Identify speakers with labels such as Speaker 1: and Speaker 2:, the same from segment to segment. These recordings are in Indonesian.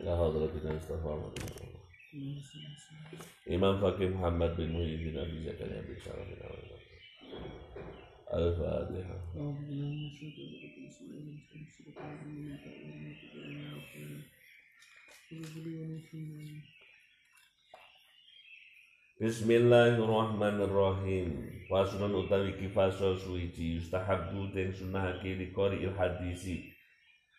Speaker 1: La Mustafa Imam Fakih Muhammad bin Muhyiddin Abi Zakaria bin Syarafin Al-Fatihah Bismillahirrahmanirrahim. Faslun utawi kifasol suici Yustahabdu dan sunahake di kori il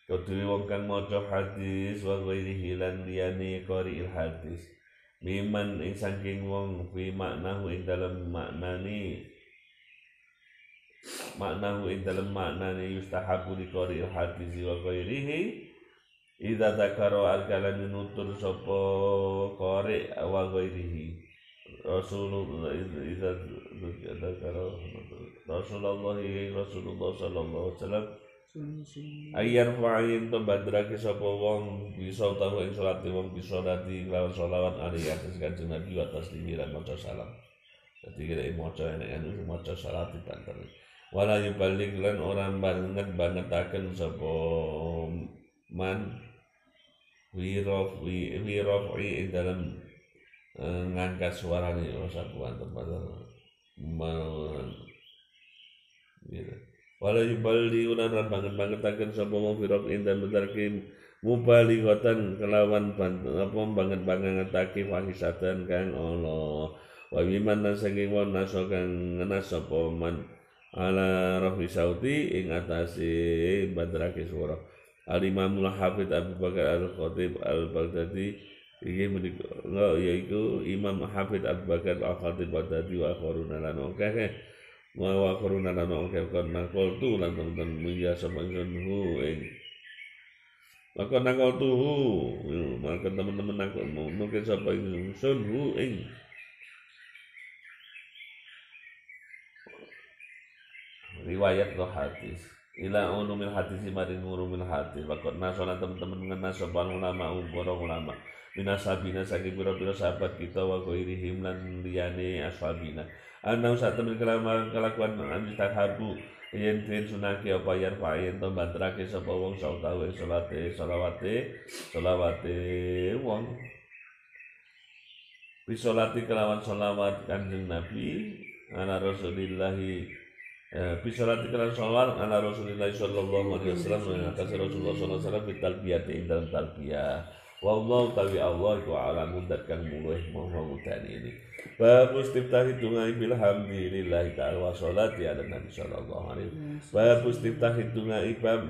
Speaker 1: Kedua wong kang maca hadis wa ghairihi lan liyane qari'il hadis. Miman ing saking wong fi maknahu ing dalam maknani maknahu ing dalam maknani yustahabu li qari'il hadis wa ghairihi Idza dzakara al-kalam nutur sapa qari wa ghairihi Rasulullah dzakara Rasulullah Rasulullah sallallahu alaihi wasallam Ayar fa'in to badrake sapa wong bisa tahu ing salat wong bisa dadi kelawan selawat ali atas kanjeng Nabi wa taslimi lan maca salam. Dadi kira maca enek anu maca salat dibanter. Wala yubalik lan orang banget bangetaken sapa man wirof wirof ing dalam eh, ngangkat suarane ora sabuan tempat gitu wala yuballi ulan ran banget-bangetaken sapa wong firaq indan bedarkim mubalighatan kelawan apa banget-bangetake fahisatan kang Allah wa biman saking wong naso kang ngenas sapa man ala sauti ing atase badrake suara al imamul hafid Abu Bakar al Khatib al Baghdadi iki menika yaiku Imam Hafid Abu Bakar al Khatib Baghdadi wa akharuna lan akeh wa wa koruna lan kon nakol tu lan teman media sama hu ing maka nakol tu hu maka teman-teman nakol mungkin sapa sun hu ing riwayat lo hadis. Ila ulumil hadis maring ulumil hadis. Wakot nasona teman-teman mengenal sopan ulama umur ulama. Minasabina saking biro-biro sahabat kita wa ghairihim lan liyane ashabina Anau temen kelakuan kelakuan anjutan habu yen den sunake apa yen fa yen to bantrake sapa wong sautawe salate selawate selawate wong. Bisolati kelawan salawat kanjeng Nabi. Ana Rasulillah eh, bisolati kelawan salawat ana Rasulillah sallallahu alaihi wasallam atas Rasulullah sallallahu alaihi wasallam bitalbiyah dalam talbiyah. Wallahu tawi Allah iku alamun dat kang mulih ini. Bab istiftahi dungai bilhamdulillah ta'ala wa sholati ala Nabi sallallahu alaihi Bab istiftahi dungai bab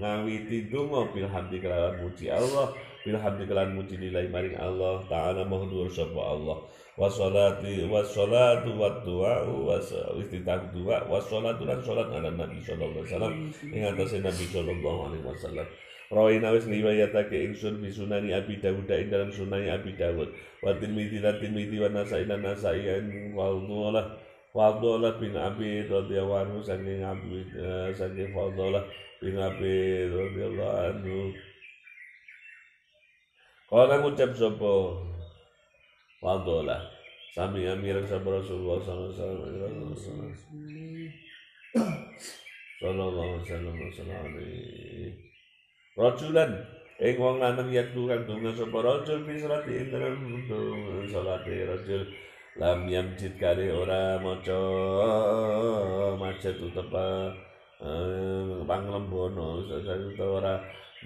Speaker 1: ngawiti dungo bilhamdi kelawan muji Allah. Bilhamdi kelawan muji nilai maring Allah ta'ala mahdur sapa Allah. Wa sholati wa sholatu wa du'a wa istiftah du'a wa sholatu lan sholat ala Nabi sallallahu alaihi wasallam ing atase Nabi sallallahu alaihi wasallam Rawina wis riwayatake ingsun fi sunani Abi Dawud ing dalam sunani Abi Dawud. Wa Tirmidzi lan Tirmidzi wa Nasai lan Nasai Fadhalah Fadhalah bin Abi radhiyallahu anhu saking Abi uh, saking Fadhalah bin Abi radhiyallahu anhu. Kala ngucap sapa Fadhalah Sami amir sapa Rasulullah sallallahu alaihi wasallam Sallallahu alaihi wasallam Rajulan. Ing wong lanang yatlu kang donga sapa rajul fi salati ing dalem salate rajul. Lam yamjid kali ora maca macet utepa panglembono ora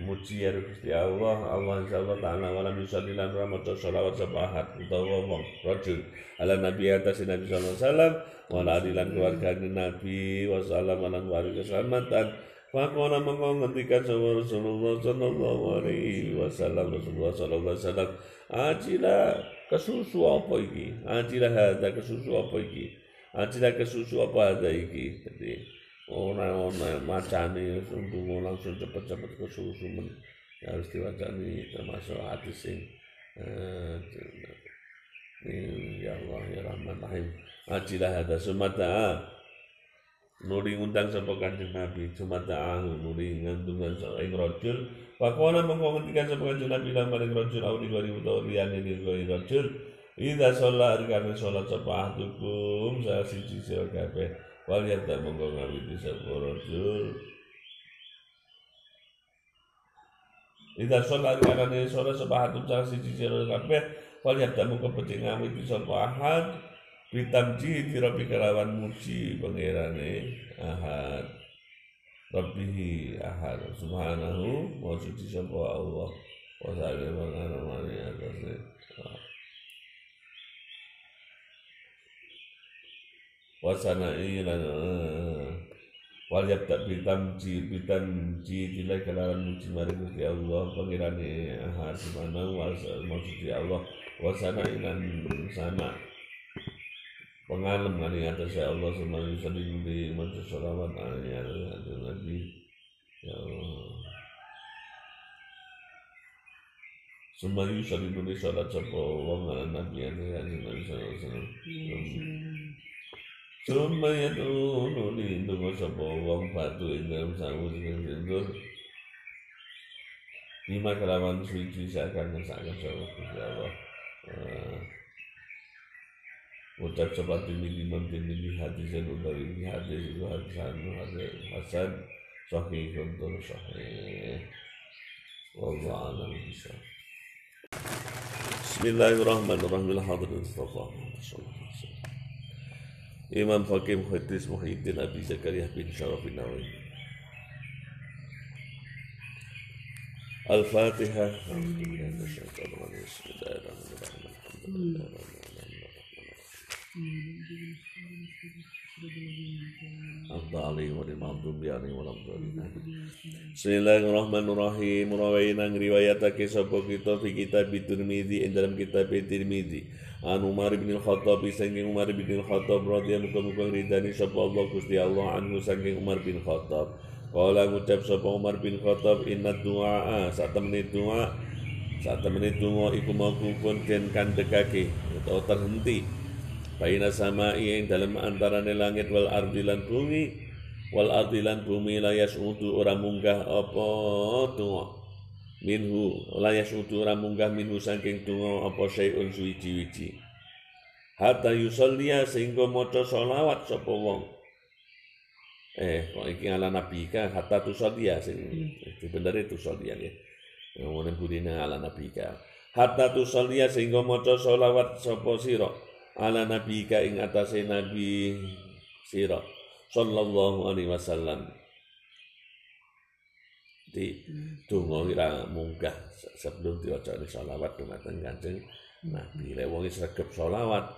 Speaker 1: muji ya Gusti Allah. Allah insyaallah taala wala yusalli lan ora maca selawat sepahat utawa wong rajul. Ala nabi atas nabi sallallahu alaihi wasallam wala adilan keluarga nabi wasallam lan warga keselamatan Fakona mengkau ngendikan sama Rasulullah Sallallahu Alaihi Wasallam Rasulullah Sallallahu Alaihi Wasallam Ajilah kesusu apa iki Ajilah ada kesusu apa iki Ajilah kesusu apa ada iki Jadi orang-orang macani untuk langsung cepat-cepat kesusu men harus diwacani termasuk hati sing ya Allah ya Rahman Rahim Ajilah ada sumata nuli ngundang sapa kanjeng Nabi cuma ta'ahu nuli ngandungan ing rajul. Fakona mengko ngendikan sapa kanjeng Nabi lan maring rajul au di gori utawa liyane di gori rajul. Ida sholat kami sholat sapa ahdukum saya siji sira kabeh. Wal yata mongko ngawiti sapa rajul. Ida sholat karena sholat sebahatum salah siji sira kabeh. Fal yabdamu kepeting ngawiti sapa ahad bitamji dirabi kelawan muji pangerane ahad. Rabbihi ahad. Subhanahu wa suci sapa Allah. Wa sallallahu alaihi wa sallam wasana'i lan wal yabda bitamji bitamji dilai kelawan muji mari Gusti Allah pangirane ahad subhanahu wa maksudi Allah. Wasana ilan sana pengalem kali atas Allah semua sering di maksud salawat ya Nabi ya Allah. Semua sering di salat sapa wong Nabi ya Nabi sallallahu alaihi wasallam. Suma ya dulu di tunggu sapa wong batu ing dalam sawu sing lima kelawan suci seakan ngesakan sapa Gusti Allah. Ini imam tinggi hadis dan utawi ini hadis itu hasan hadis hasan sahih untuk sahih. Wallahu a'lam bishawab. Bismillahirrahmanirrahim. Hadirin. Imam Hakim Muhyiddin Abi Zakaria bin Syarafin Nawawi Al-Fatihah Bismillahirrahmanirrahim Rawainang riwayatake sapa kita fi kitab Tirmizi ing dalam kitab Tirmizi an Umar bin Khattab saking Umar bin Khattab radhiyallahu muga ridani sapa Allah Gusti Allah anhu saking Umar bin Khattab Kala ngucap sapa Umar bin Khattab inna du'a saat menit doa saat menit doa iku mau pun den kandekake atau terhenti Baina sama yang dalam antarane langit wal ardi lan bumi wal ardi lan bumi la yasudu ora munggah apa doa minhu la yasutu ora munggah minhu saking donga apa syai'un suwiji-wiji hatta yusalliya sehingga maca selawat sapa wong. Eh kok iki ala nabi ka? Hatta tusalliya sing bener itu salliya ya. Ngomongin budina ala nabi ka. Hatta tusalliya sehingga maca selawat sapa sira ala nabi ka ing atase nabi sira sallallahu alaihi wasallam di donga kira munggah sebelum diwaca sholawat dumateng Kanjeng Nabi. Lek wong sregep sholawat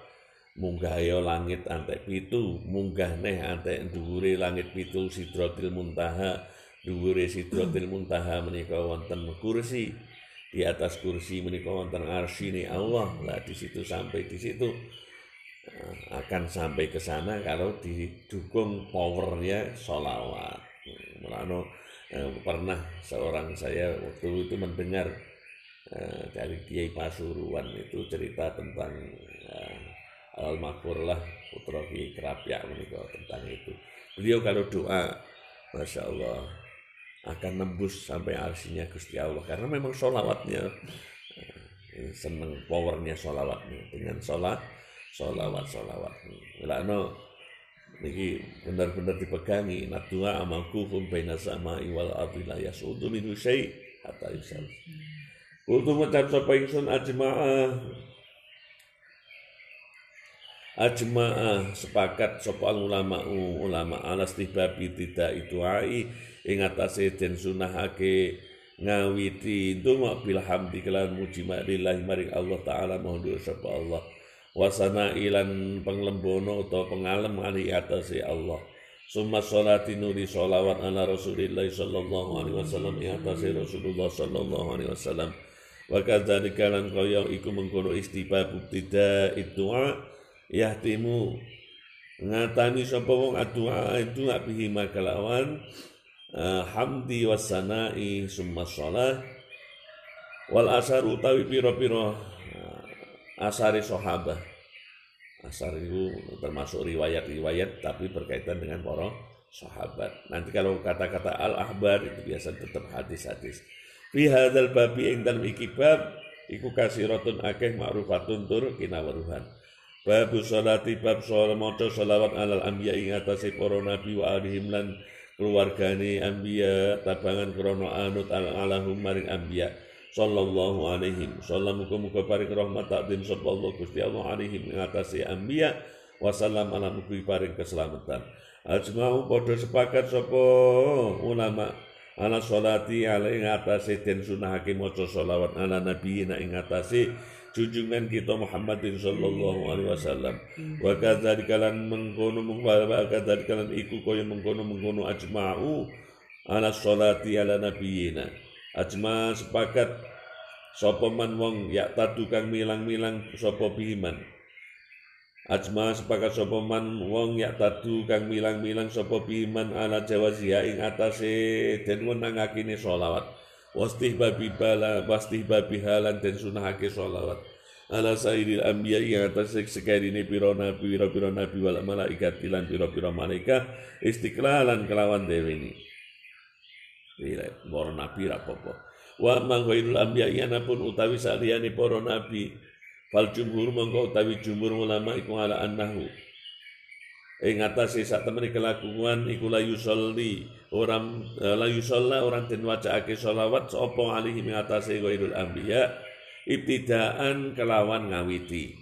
Speaker 1: munggah ya langit antek pitu, munggah neh antek dhuwure langit pitu Sidratil Muntaha. Dhuwure Sidratil Muntaha menika wonten kursi. Di atas kursi menika wonten arsy Allah. Lah di situ sampai di situ eh, akan sampai ke sana kalau didukung powernya sholawat. Mulane eh, pernah seorang saya waktu itu mendengar eh, dari Kiai Pasuruan itu cerita tentang eh, al lah putra Kiai Kerapia menikah tentang itu. Beliau kalau doa, masya Allah akan nembus sampai arsinya Gusti Allah. Karena memang sholawatnya eh, seneng powernya sholawatnya. Dengan sholat sholawat sholawat. Lano niki benar-benar dipegangi. Nadua amalkuhum baina sama'i wal ardi la yasudu minhu syai hatta yusal Kultu ajma'ah ajma'ah sepakat sapa ulama ulama alas tibabi tidak itu ai ing atase den sunahake ngawiti ndonga bil hamdi kelan muji maring Allah taala mohon sapa Allah. Wasana ilan penglembono atau pengalem ali atas Allah. Summa sholati nuri sholawat ala rasulillah sallallahu alaihi wasallam di atas Rasulullah sallallahu alaihi wasallam. Wa kadzalika lan kaya iku mengkono istibab tidak doa yahtimu ngatani sapa wong itu gak bihi makalawan uh, hamdi wasana'i summa sholat wal asar utawi piro-piro asari sahabat. Asar itu termasuk riwayat-riwayat tapi berkaitan dengan para sahabat. Nanti kalau kata-kata al-ahbar itu biasa tetap hadis-hadis. Fi hadzal babi ing dalem iki bab iku kasiratun akeh ma'rufatun tur kinaweruhan. Bab salati bab sholat maca sholawat alal anbiya ing atase nabi wa alihim lan keluargane anbiya tabangan krono anut alahum maring anbiya sallallahu alaihi wasallam muga-muga paring rahmat takdim sapa Allah Gusti Allah alaihim ngatasi anbiya wasallam ala paring keselamatan. Ajma'u padha sepakat sapa ulama ala sholati ala ing atase den sunahake maca sholawat ala nabi ing atase junjungan kita Muhammadin sallallahu alaihi wasallam. Wa kadzalika lan mengkono wa kadzalika lan iku kaya mengkono mengkono ajma'u ala sholati ala nabiyina. Ajma sepakat sapa man wong ya tadu kang milang-milang sapa biman Ajma sepakat sapa man wong ya tadu kang milang-milang sapa biman ala jawazia ing atase den wenangakine sholawat wastih babi bala wastih babi halan dan sunahake sholawat. Ala sairil anbiya yang atas sekali ini piro nabi piro piro nabi wal malaikat ilan piro piro malaikat istiqlalan kelawan dewi ini. Tidak, poro nabi rapopo wa mangkoidul anbiya yana pun utawi saliyani poro nabi. Fal jumhur mongko utawi jumhur ulama iku ala annahu. Ing atase sak kelakuan iku la orang eh, la yusolla orang den wacaake selawat sapa alihi ing atase ghairul anbiya ibtidaan kelawan ngawiti.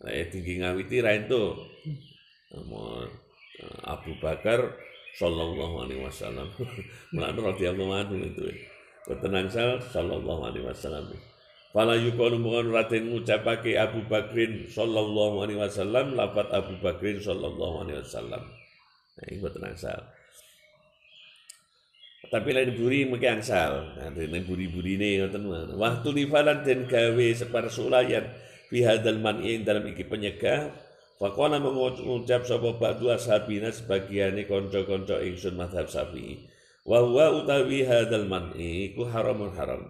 Speaker 1: Nah, tinggi ngawiti ra ento eh, Abu Bakar sallallahu alaihi wasallam. Mulane radhiyallahu anhu itu. Tenang sal sallallahu alaihi wasallam. Fala yuqalu mu'an ratin ngucapake Abu Bakrin sallallahu alaihi wasallam lafat Abu Bakrin sallallahu alaihi wasallam. Nah, ini buat angsal. Tapi lain buri mungkin angsal. Nah, lain buri-buri ini Waktu lifalan dan gawe separsulayan fi hadzal man'i dalam iki penyegah Faqala mengucap sapa ba'du ashabina sebagiane kanca-kanca ingsun madhab Syafi'i. Wa huwa utawi hadzal man'i iku haramun haram.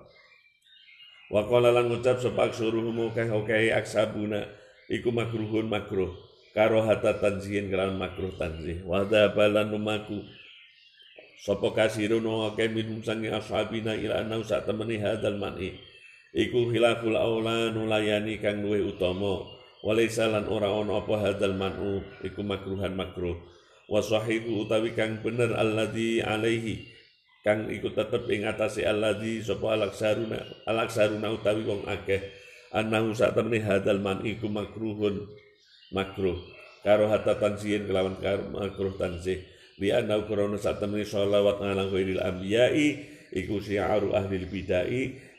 Speaker 1: Wa qala lan ngucap sapa aksuruhum kang oke aksabuna iku makruhun makruh karo hata tanzihin kelawan makruh tanzih wa balan numaku sapa kasirun oke minum sangi ashabina ila anau sak temeni hadal mani. Iku khilaful aula nulayani kang luwih utama. Walaisa lan ora ana apa hadal manu iku makruhan makruh. Wa sahihu utawi kang bener alladzi alaihi kang iku tetep ing atase alladzi sapa alaksaruna alaksaruna utawi wong akeh. Anahu sak temene hadal man iku makruhun makruh. Karo hatta tanzihin kelawan makruh tanzih li anau krana sak temene sholawat ala ghairil anbiya'i iku syiaru ahli bid'ah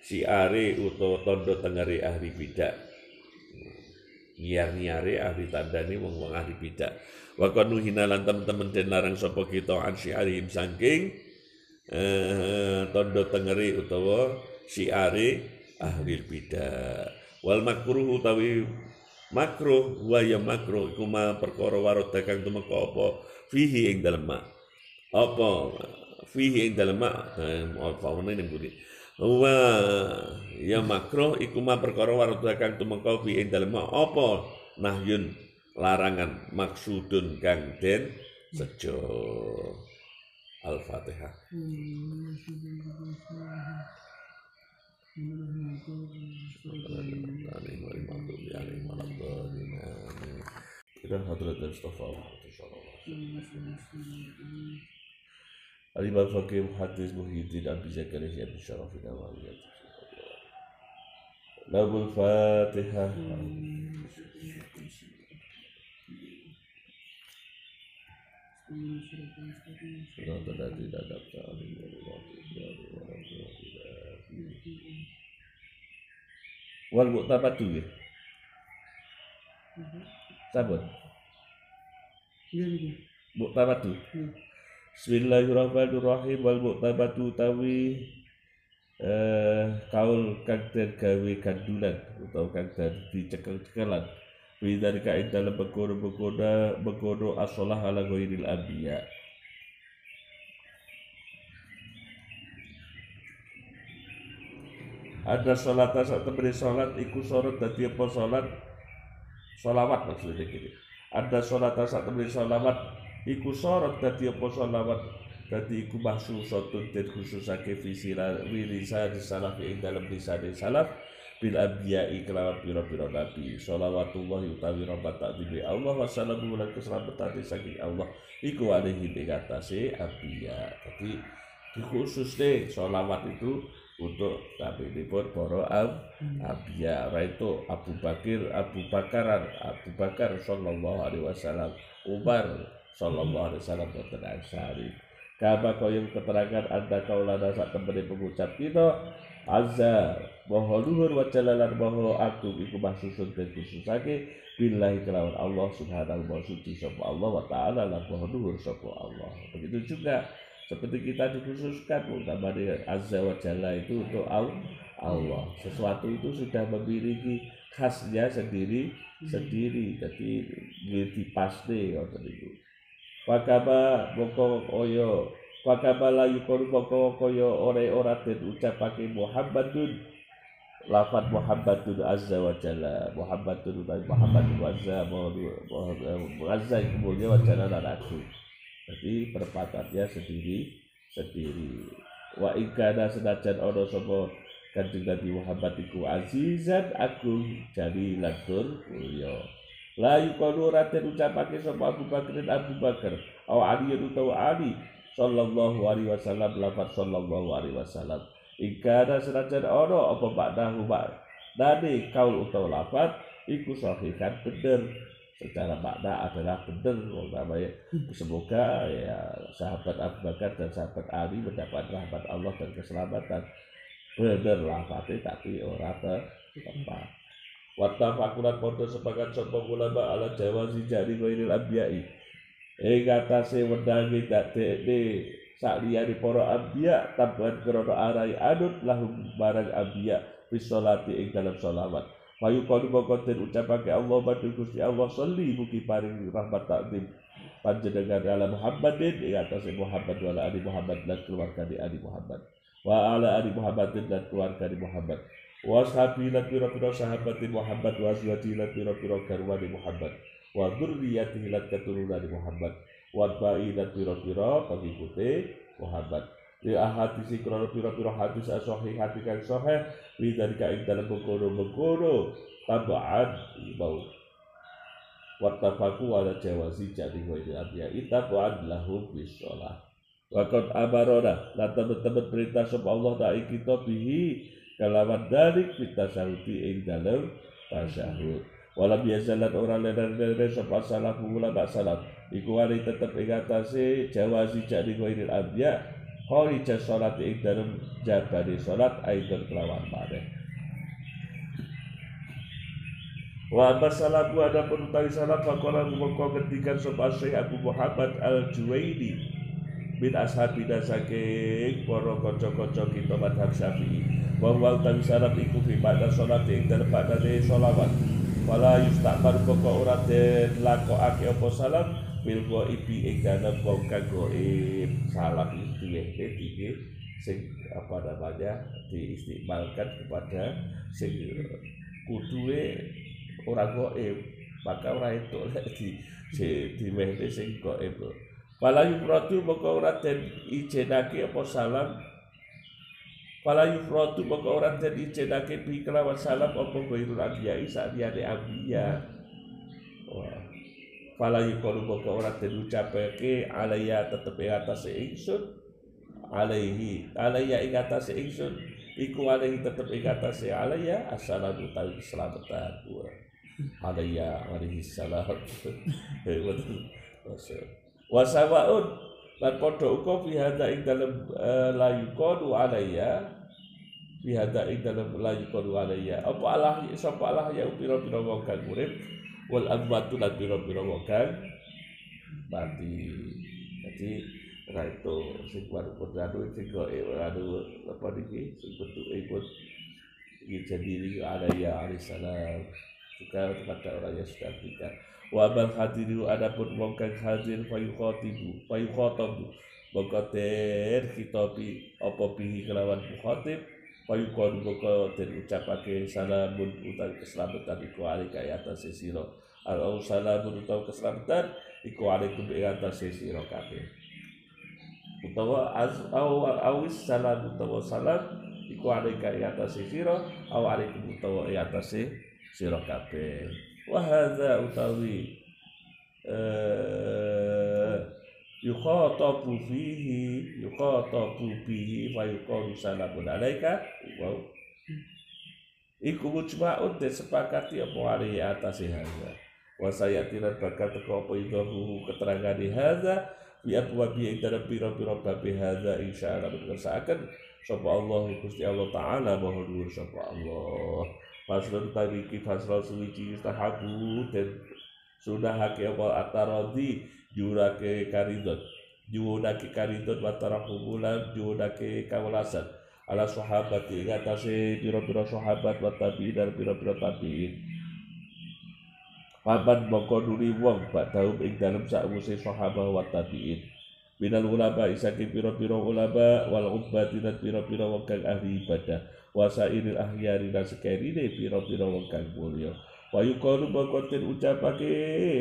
Speaker 1: siare utawa tondo tengere ahli bid'ah nyiar-nyiare ahli tandani wong-wong ahli bid'ah wa kanu hinalan temen-temen den larang sapa kita an syiarihim saking eh, tondo tengeri utawa siare ahli bidah wal makruh utawi makruh wa ya makruh iku ma perkara warot kang tumeka apa fihi ing dalem ma apa? Fihi ing dalem ma eh, apa wene ning budi. Wa ya makro iku ma perkara warudha kang tumeka fi ing dalem ma apa? Nahyun larangan maksudun kang den sejo. Al-Fatihah. Kita hadrat Mustafa. Alim al-Fakim hadis Muhyiddin Abi Zakaria Abi Syaraf bin Awaliyat. Labul Fatihah. Wal mu'tabatu mhm. Sabun muqtabatu Bismillahirrahmanirrahim. Wal muqtabatu tawi eh, kaul kang den gawe gandulan utawa kang den dicekel-cekelan. Bidzalika ing dalam begono-begono begono asolah ala ghairil anbiya. Ada sholat saat temani sholat iku sorot dadi apa sholat sholawat maksudnya gini. Ada sholat saat temani sholawat. Iku sorot dadi apa sholawat? Dadi iku mahsusatun dan khususake fi sila wirisa di salaf ing dalam lisan salaf bil abiyai kelawan pira-pira nabi. Sholawatullahi utawi rahmat takdimi Allah. Wassalamu lan keselamatan saking Allah. Iku alaihi ing atase abiya khusus deh sholawat itu untuk nabi ini pun para ab, abiya itu Abu Bakar Abu Bakaran Abu Bakar sallallahu alaihi wasallam Umar sallallahu alaihi wasallam boten ansari. Kama koyong keterangan anda kaulana sak temene pengucap kita azza bahwa luhur wa jalalan bahwa aku iku mahsusun dan khususake billahi kelawan Allah subhanahu wa suci Allah wa ta'ala lan bahwa luhur Allah. Begitu juga seperti kita dikhususkan utamanya azza wa jalla itu untuk Allah sesuatu itu sudah memiliki khasnya sendiri sendiri jadi pasti ngoten itu Pakaba boko oyo Fakabala yukonu koko koyo ore ora den ucapake Muhammadun lafat Muhammadun azza wa jalla Muhammadun Muhammadun azza azza kemudian wa jalla dan aku jadi perpakatnya sendiri sendiri. Wa ikana senajan ono sopo kanjeng Nabi Muhammad iku azizan aku jadi lantur kuyo la yukonu raden ucapake sopo Abu Bakar Abu Bakar au Ali utawa Ali sallallahu alaihi wasallam lafaz sallallahu alaihi wasallam. Ada senajan ono apa ba'dahu bak Dani kaul utawa lafaz iku sahihan bener secara makna adalah benar namanya semoga ya sahabat Abu Bakar dan sahabat Ali mendapat rahmat Allah dan keselamatan. Benar lafaznya tapi orang tepat. Wattafakulat podo sepakat sopo ulama ala jawazi jari ghairil abiyai ing atase wedangi dadekne sak liyane para anbiya tambahan krana arai anut lahum barang anbiya bis sholati ing dalam sholawat Wayu kau mongko den ucapake Allah badhe Gusti Allah sholli mugi paring rahmat takdim panjenengan ala Muhammadin. Ing atase Muhammad wa ala ali Muhammad dan keluarga di ali Muhammad. Wa ala ali Muhammadin dan keluarga di Muhammad. Wa sahabi lan pira-pira sahabat Muhammad. Wa azwaji lan pira-pira garwane Muhammad. Wa dzurriyyatihi lan keturunan Muhammad. Wa ba'i dan pira-pira pengikuti Muhammad li ahadisi krono pira-pira hadis sahih hati kang sahih. Li dari ing dalam mengkono-mengkono tabaan bau wattafaku ala jawazi jadi wa ini abya itabuan lahu bisolah Wakot amarona. Lan teman-teman perintah sapa Allah tak kita bihi kalawan dari kita sahuti ing dalam tasyahud. Walau biasa lan orang leder-leder sapa salah pula tak salah. Iku wali tetep ing atase jawazi jadi ghairil abya. Kharija salat ing dalem jabari salat aidon kelawan maneh. Wa amma salaku ada pun utawi salat faqala mongko ngendikan sapa Syekh Abu Muhammad Al-Juwaini bin ashabina saking para kanca-kanca kita madhab Syafi'i. Wa wa utawi salat iku fi pada salat ing dalem badane selawat wala yustakbar pokok ora den lakokake apa salam bil ibi ing dalem kang gaib salam iki sing apa namanya diistimalkan kepada sing kudue ora gaib maka ora itu di di di mehne sing gaib Wala yufratu moko ora den ijenake apa salam Fala yufratu maka orang dan ijenake bi kelawan salam apa ghairul anbiya sak liyane anbiya. Wah. Fala yuqalu maka orang dan ucapake alaya tetep ing atas ingsun alaihi alaya ing atas ingsun. Iku alaihi tetep ing atas alaya assalamu utawi keselamatan wa alaya alaihi salam. Wa sawaun lan padha uga fi hadza ing dalem uh, la yuqadu alayya fi hadza ing dalem la yuqadu alayya apa Allah sapa Allah ya pira-pira wong kang urip? Wal amwatu lan pira-pira wong kang mati. Jadi ora itu sing baru kodadu sing kok anu apa niki sing bentuk ikut jadi alayya alaihissalam juga kepada orang yang sudah berikan wa bal hadiru adapun wong kang hadir fayu khotibu fayu khotobu maka den khitabi apa bihi kelawan khatib fayu kon maka den ucapake salamun utawi keselamatan iku alika atas sira. Al salamun utawi keselamatan iku alaikum ing atas sira kabeh utawa az au awis salam utawa salam iku alika ing atase sira aw alaikum utawa ing atase sira kabeh. Wa hadza utawi eh yukhatabu fihi yukhatabu bihi fa yuqalu salamun alaika wa iku mujma'un sepakati apa ali atase hadza. Wa sayatiran bakal teko apa idahu keterangan di bi abwabi ing dalam pira-pira bab hadza insyaallah mengersakaken sapa Allah Gusti Allah taala maha dhuwur sapa Allah. Faslun tariki fasal suwici yustahabu dan sunahake apa? Ataradi jurake karidot. Jurake karidot watara humulan jurake kawalasan ala sahabat ing atase pira-pira sahabat wa tabi'in dan pira-pira tabi'in Paman mongko nuli wong ba'dahum ing dalem sakwuse sahabah wa tabi'in. Minal ulama isaking pira-pira ulama wal ubbati lan pira-pira wong kang ahli ibadah. Wa sairil ahyari lan sekerine pira-pira wong kang mulya. Wa yuqalu mongko den ucapake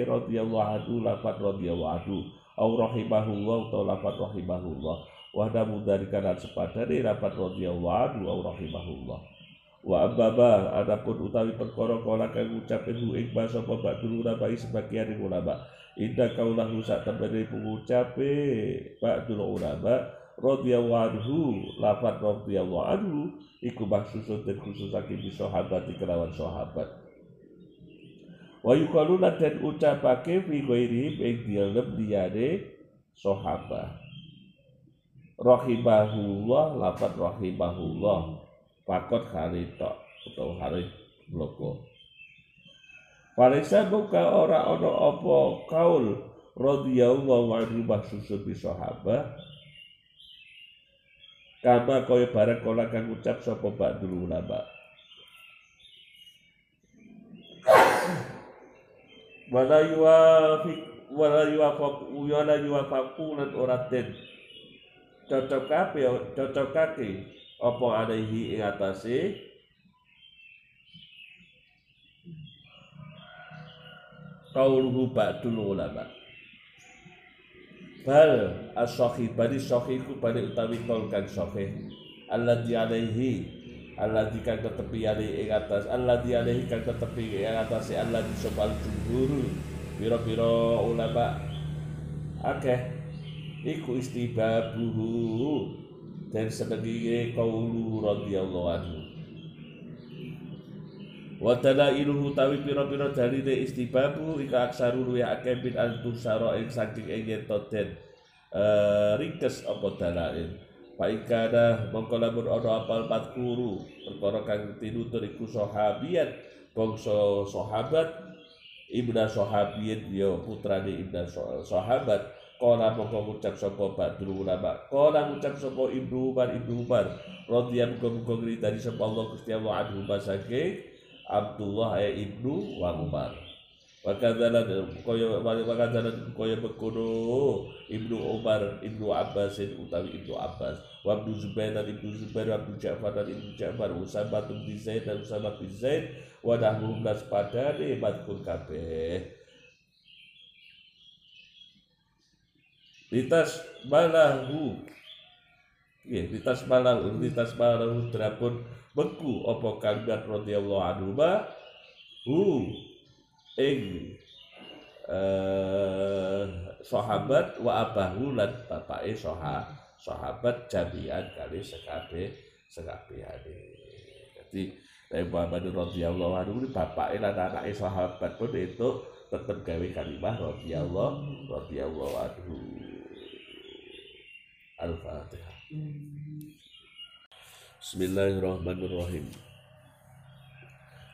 Speaker 1: radhiyallahu anhu lafat radhiyallahu anhu. Au rahimahullah utawa lafat rahimahullah. Wa namu dari kanan sepadane lafat radhiyallahu anhu au rahimahullah wa ababa adapun utawi perkara kala kang ngucapin hu ing basa apa ba'dul ulama sebagian ulama. Inda kaulahu sak temene pengucape ba'dul ulama radhiyallahu anhu lafat radhiyallahu anhu iku maksusun dan khususake di sahabat kelawan sahabat. Wa yuqalu dan ucapake fi ghairi ing dalem liyane sahabat. Rahimahullah lafat rahimahullah pakot hari tok utawa hari bloko. Walisa buka ora ono apa kaul radhiyallahu anhu mahsusun bi sahabat. Kama kaya barang kala kang ucap sapa ba'dul ulama wala yuwafiq wala yuwafaq wala yuwafaqu lan ora den. Cocok kabeh cocokake apa alaihi ing atase? Qauluhu ba'dul ulama. Bal as-sahih bani sahihu bani utawi kaul kang sahih. Alladzi alaihi alladzi kang tetepi ali ing atas alladzi alaihi kang tetepi ing atas alladzi sopal jumhur pira-pira ulama. Akeh iku istibabuhu dan sebagai kaulu radhiyallahu anhu. Wa talailuhu tawi pira-pira dalile istibabu ika aksaru ya akeh bin antusara ing saking ing toten uh, ringkes apa dalail. Pak Ikada mongko lamun apal matkuru perkara kang tinutur iku sahabiat bangsa sahabat ibna sahabiyin ya putrane ibna sahabat Kala mongko ngucap sapa Badrul ulama. Kala ngucap sapa Ibnu Umar Ibnu Umar radhiyallahu anhu dari sapa Allah Gusti Allah anhu saking Abdullah ya Ibnu wa Umar. Wakadalan kaya wakadalan kaya bekono Ibnu Umar Ibnu Abbas utawi Ibnu Abbas wa Ibnu Zubair dan Ibnu Zubair wa Ja'far dan Ibnu Ja'far Usamah bin Zaid dan Usamah bin Zaid wa dahum las padane madkun kabeh litas balahu ya litas balahu litas balahu terapun beku opo kalimat radhiyallahu anhu hu. Ing eh, sahabat wa abahu lan bapake soha sahabat jamian kali sekabe sekabe jadi dari Muhammad radhiyallahu anhu bapak lan anake sahabat pun itu tetap gawe kalimah radhiyallahu radhiyallahu anhu Al-Fatihah. Bismillahirrahmanirrahim.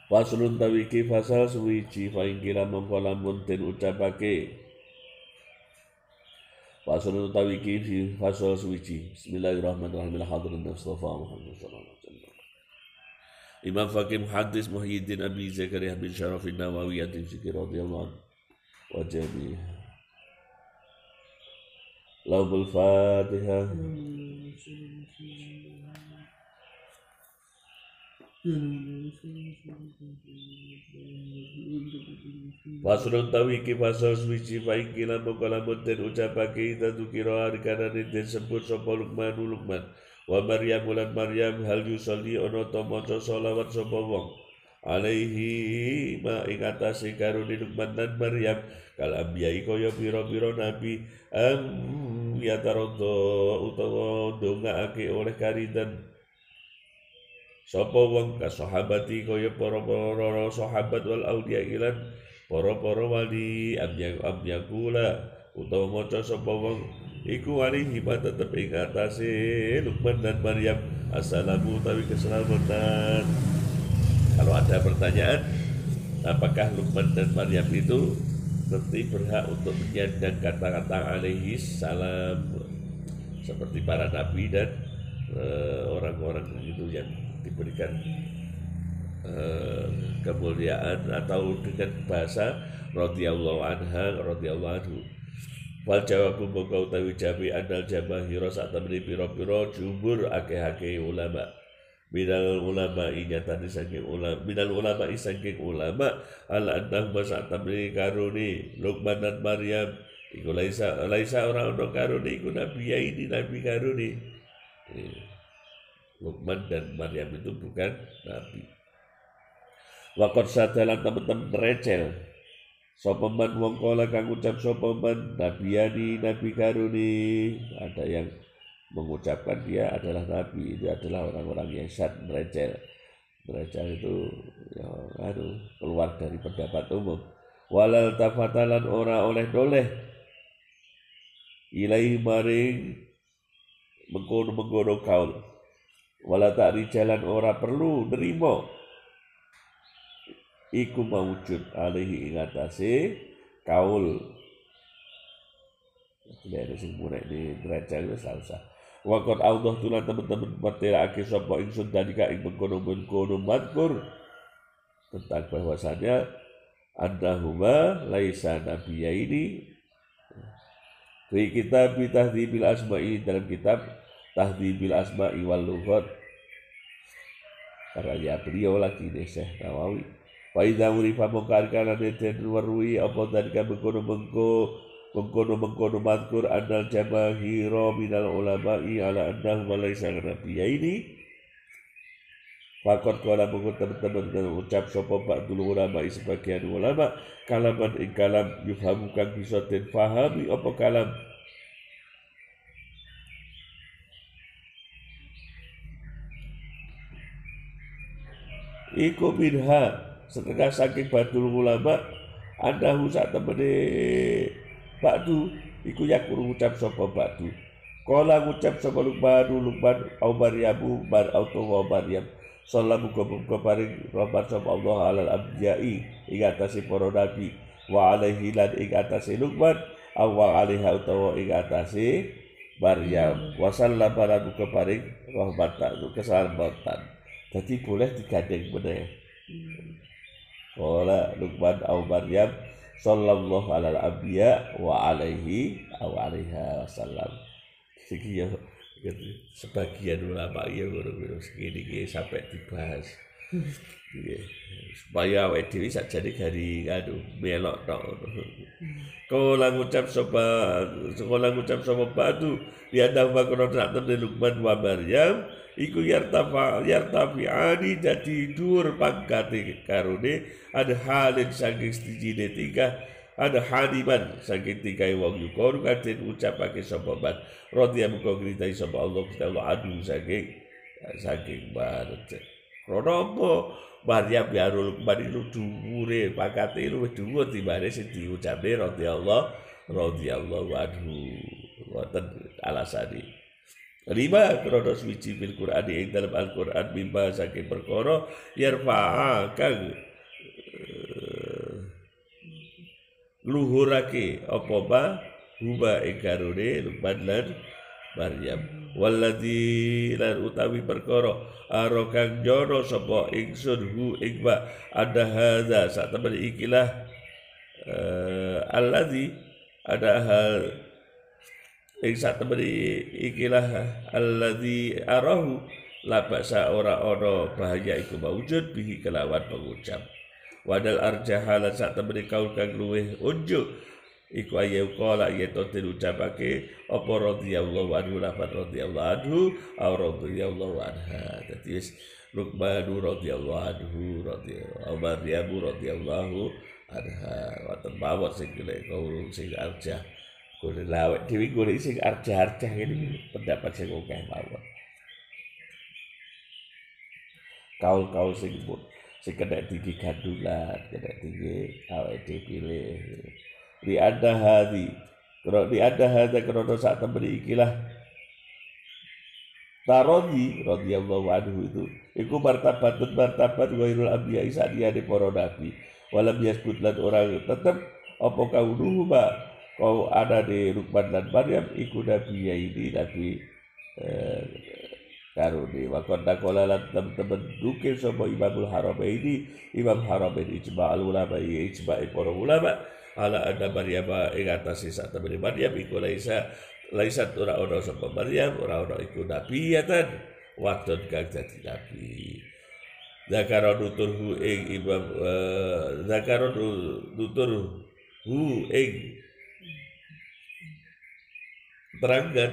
Speaker 1: Faslun tawiki fasal suwici fa ingkila mongko lamun ucapake. Faslun tawiki fasal suwici. Bismillahirrahmanirrahim. Wasallam. Imam Fakih Muhaddis Muhyiddin Abi Zakaria bin Syaraf Nawawi At-Tifsiki radhiyallahu anhu. Wa jami'ah Laul Fatihah. utawi ki pasal suci paikila mengkalamun dan ucapake ita tukiroan kanani dan sebut sopa lukmanu lukman Wa Maryam ulan Maryam hal yusalli ono to moco solawat sopa wong. Alaihi ma ing atase karuni lukman dan Maryam. Kalau biayi koyo piro-piro nabi. Am ya taroddo utawa ndongaake oleh karidan. Sapa wong ka sahabati kaya para-para sahabat wal auliya ilan para-para wali am yakula utawa maca sapa wong iku alihi tetep ing atase dan Maryam. Assalamu tawi keselamatan. Kalau ada pertanyaan apakah Lukman dan Maryam itu nanti berhak untuk menyandang kata-kata alaihi salam seperti para nabi dan eh, orang-orang uh, itu yang diberikan uh, kemuliaan atau dengan bahasa radhiyallahu anha radhiyallahu anhu Wal jawabu mongko utawi jami andal jamahiro saat temani piro-piro jumur ake-ake ulama. Minal ulama tadi saking ulama minal ulama saking ulama ala andah masa temani karuni Luqman dan Maryam iku laisa laisa orang orang karuni iku nabi ya ini nabi karuni. Luqman dan Maryam itu bukan nabi. Wakot sadalan teman-teman recel Sapa man wong kala kang ucap sapa man nabiyani nabi karuni ada yang mengucapkan dia adalah nabi itu adalah orang-orang yang sad merecel merecel itu ya aduh keluar dari pendapat umum. Walal tafatalan ora oleh doleh ilahi maring mengkono mengkono kaul. Wala tak jalan ora perlu nerimo iku mawujud alaihi ingatasi kaul. Tidak ada sing murek di derajat itu usah Wakot Allah tulah teman-teman bertirake sapa ingsun dalika ing mengkono-mengkono madkur tentang bahwasanya annahuma laisa nabiyya ini di kitab tahdzibil asma'i dalam kitab tahdzibil asma'i wal lughat. Karya beliau lagi nih Syekh Nawawi. Faida urifa mongkar kana warui apa dalika mengkono mengko mengkono mengkono madkur anal jamahiro minal ulama'i ala annahu walaysa nabiya ini Fakot kala mengut teman-teman dengan ucap sopo pak dulu ulama sebagian ulama kalaman ing kalam yufhamukan bisa den fahami apa kalam? Iku minha setengah saking badul ulama anda husak temene batu iku yakuru ucap sapa batu Kala ngucap sapa Lukman Lukman au Maryamu bar au tuwa Maryam. Sallallahu muga paring rahmat sapa Allah alal abjai ing atase para nabi. Wa alaihi lan ing atase Lukman au wa alaiha utawa ing atase Maryam. Wa sallama lan muga paring rahmat keselamatan. Jadi boleh digandeng meneh. Qala Luqman au Maryam sallallahu alal anbiya wa alaihi aw alaiha wasallam. Siki ya sebagian ulama ya ngono-ngono segini iki sampai dibahas. Iya. Supaya awake dhewe sakjane gari anu melok tok. Kala ngucap sapa kala ngucap sapa batu dia dah bakro tak Luqman wa Maryam iku yartafa yartafiani dadi dhuwur pangkate karone. Ada halin saking setijine tiga ada haliman saking tiga wong yukor kaden ucapake sapa man radhiya muga ngritai sapa Allah Gusti Allah adu saking saking barat krono apa? Maryam biarul kembali lu dhuwure pangkate lu dhuwur timbane sing diucape radhiyallahu radhiyallahu anhu. Wonten alasane Lima krono suci fil Qur'an ing dalam Al-Qur'an mimba saking perkara yarfa'a kang uh, luhurake apa ba huba ing karone Luqman lan Maryam. Walladzi lan utawi perkara aro kang jono sapa ingsun hu ing ba ada hadza. Sak temen ikilah uh, alladzi ada hal ing satemene ikilah alladzi arahu la ba'sa ora ana bahaya iku maujud bihi kelawan pengucap. Wadal arjahala sak temene kaul kang luweh unjuk iku ayu qala to diucapake apa radhiyallahu anhu lafat radhiyallahu anhu aw radhiyallahu anha. Dadi wis Rukmanu radhiyallahu anhu radhiyallahu Maryamu radhiyallahu anha. Wonten mawon sing kula kaulun sing arjah kula lawek dhewe kula sing arjah-arjah ngene pendapat sing akeh mawon. Kaul-kaul sing sing kena tinggi gandulan kena tinggi awake dhewe pilih. Di ada hadi kalau di ada hadi kalau saat temen ikilah Tarodi radhiyallahu anhu itu iku martabat martabat ghairul anbiya di para nabi. Walam yasbut lan orang tetap apa dulu ba kau ada di Rukman dan Maryam iku nabi ini nabi eh, karuni. Wa qad naqala lan teman duke sapa Imamul Haram ini Imam Haram ini ijma' ulama ijma' para ulama ala ada Maryam ing atas sak temen Maryam iku laisa laisat ora ana sapa Maryam ora ana iku nabiyatan waktu kang dadi nabi. Zakara nuturhu ing imam uh, Zakara nuturhu ing terangan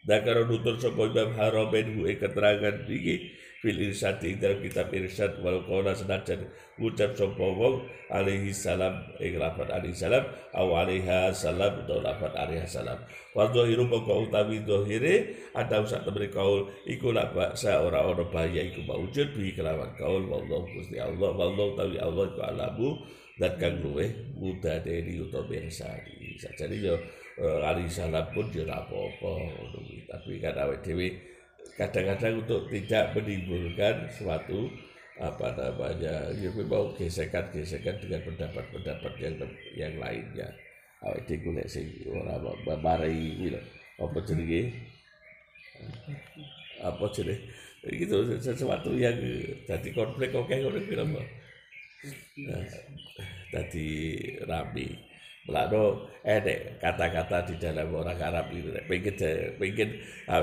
Speaker 1: Zakara nutur sapa imam haramen hu ing keterangan iki. Fil irsyad ing dalam kitab irsyad wal qawla senajan ngucap sapa wong alaihi salam ing lafat alaihi salam aw alaiha salam atau lafat alaiha salam. Wa dhahiru maka utawi dhahire ada usah temene kaul iku la baksa ora ora bahaya iku maujud bi kelawan kaul. Wallahu gusti Allah wallahu tawi Allah ku alamu dan kang luweh muda dari utawa bersari sajane yo eh, alaihi salam pun yo apa-apa tapi kan awake kadang-kadang untuk tidak menimbulkan suatu apa namanya ya memang gesekan-gesekan dengan pendapat-pendapat yang yang lainnya. Awake dhewe golek sing ora marai kuwi apa jenenge? Apa jenenge? Gitu sesuatu yang jadi konflik oke ngono kuwi lho jadi rapi Lalu eh kata-kata di dalam orang Arab itu pengen pengen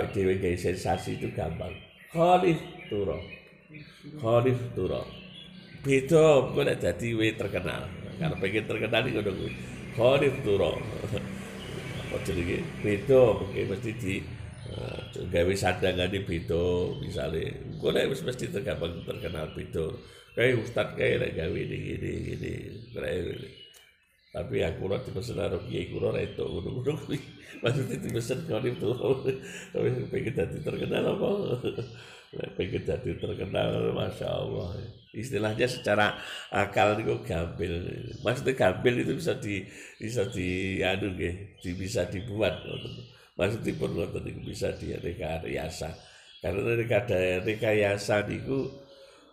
Speaker 1: dewi gaya sensasi itu gampang. Khalif turo, Khalif turo. Beda gue nek jadi we terkenal. Karena pengen terkenal itu gue. Khalif turo. Apa jadi beda mungkin mesti di uh, gawe sandangan di beda misalnya. Gue nek mesti terkenal terkenal beda. Kayak ustad kayak gawe ini gini gini. Tapi aku ora dipesen karo kiai kula ora itu ngono-ngono kuwi maksudnya dipesen kali itu tapi pengen dadi terkenal apa? Pengen dadi terkenal masya Allah istilahnya secara akal itu gampil. Maksudnya gampil itu bisa di bisa di anu nggih bisa dibuat. Maksudnya pun ngoten itu bisa di rekayasa karena rekayasa itu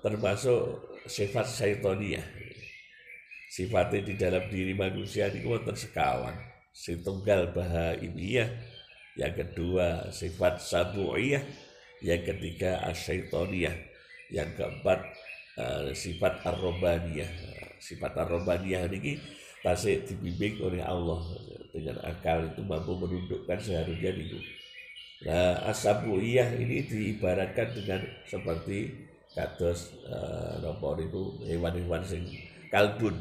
Speaker 1: termasuk sifat syaitoniah sifatnya di dalam diri manusia ini wonten sekawan sing tunggal bahaimiyah yang kedua sifat sabu'iyah. Yang ketiga asyaitoniyah yang keempat uh, sifat ar-robaniyah. Sifat ar-robaniyah ini pasti dibimbing oleh Allah. Dengan akal itu mampu menundukkan seharusnya itu nah asabu'iyah ini diibaratkan dengan seperti kados uh, nomor itu hewan-hewan sing kalbun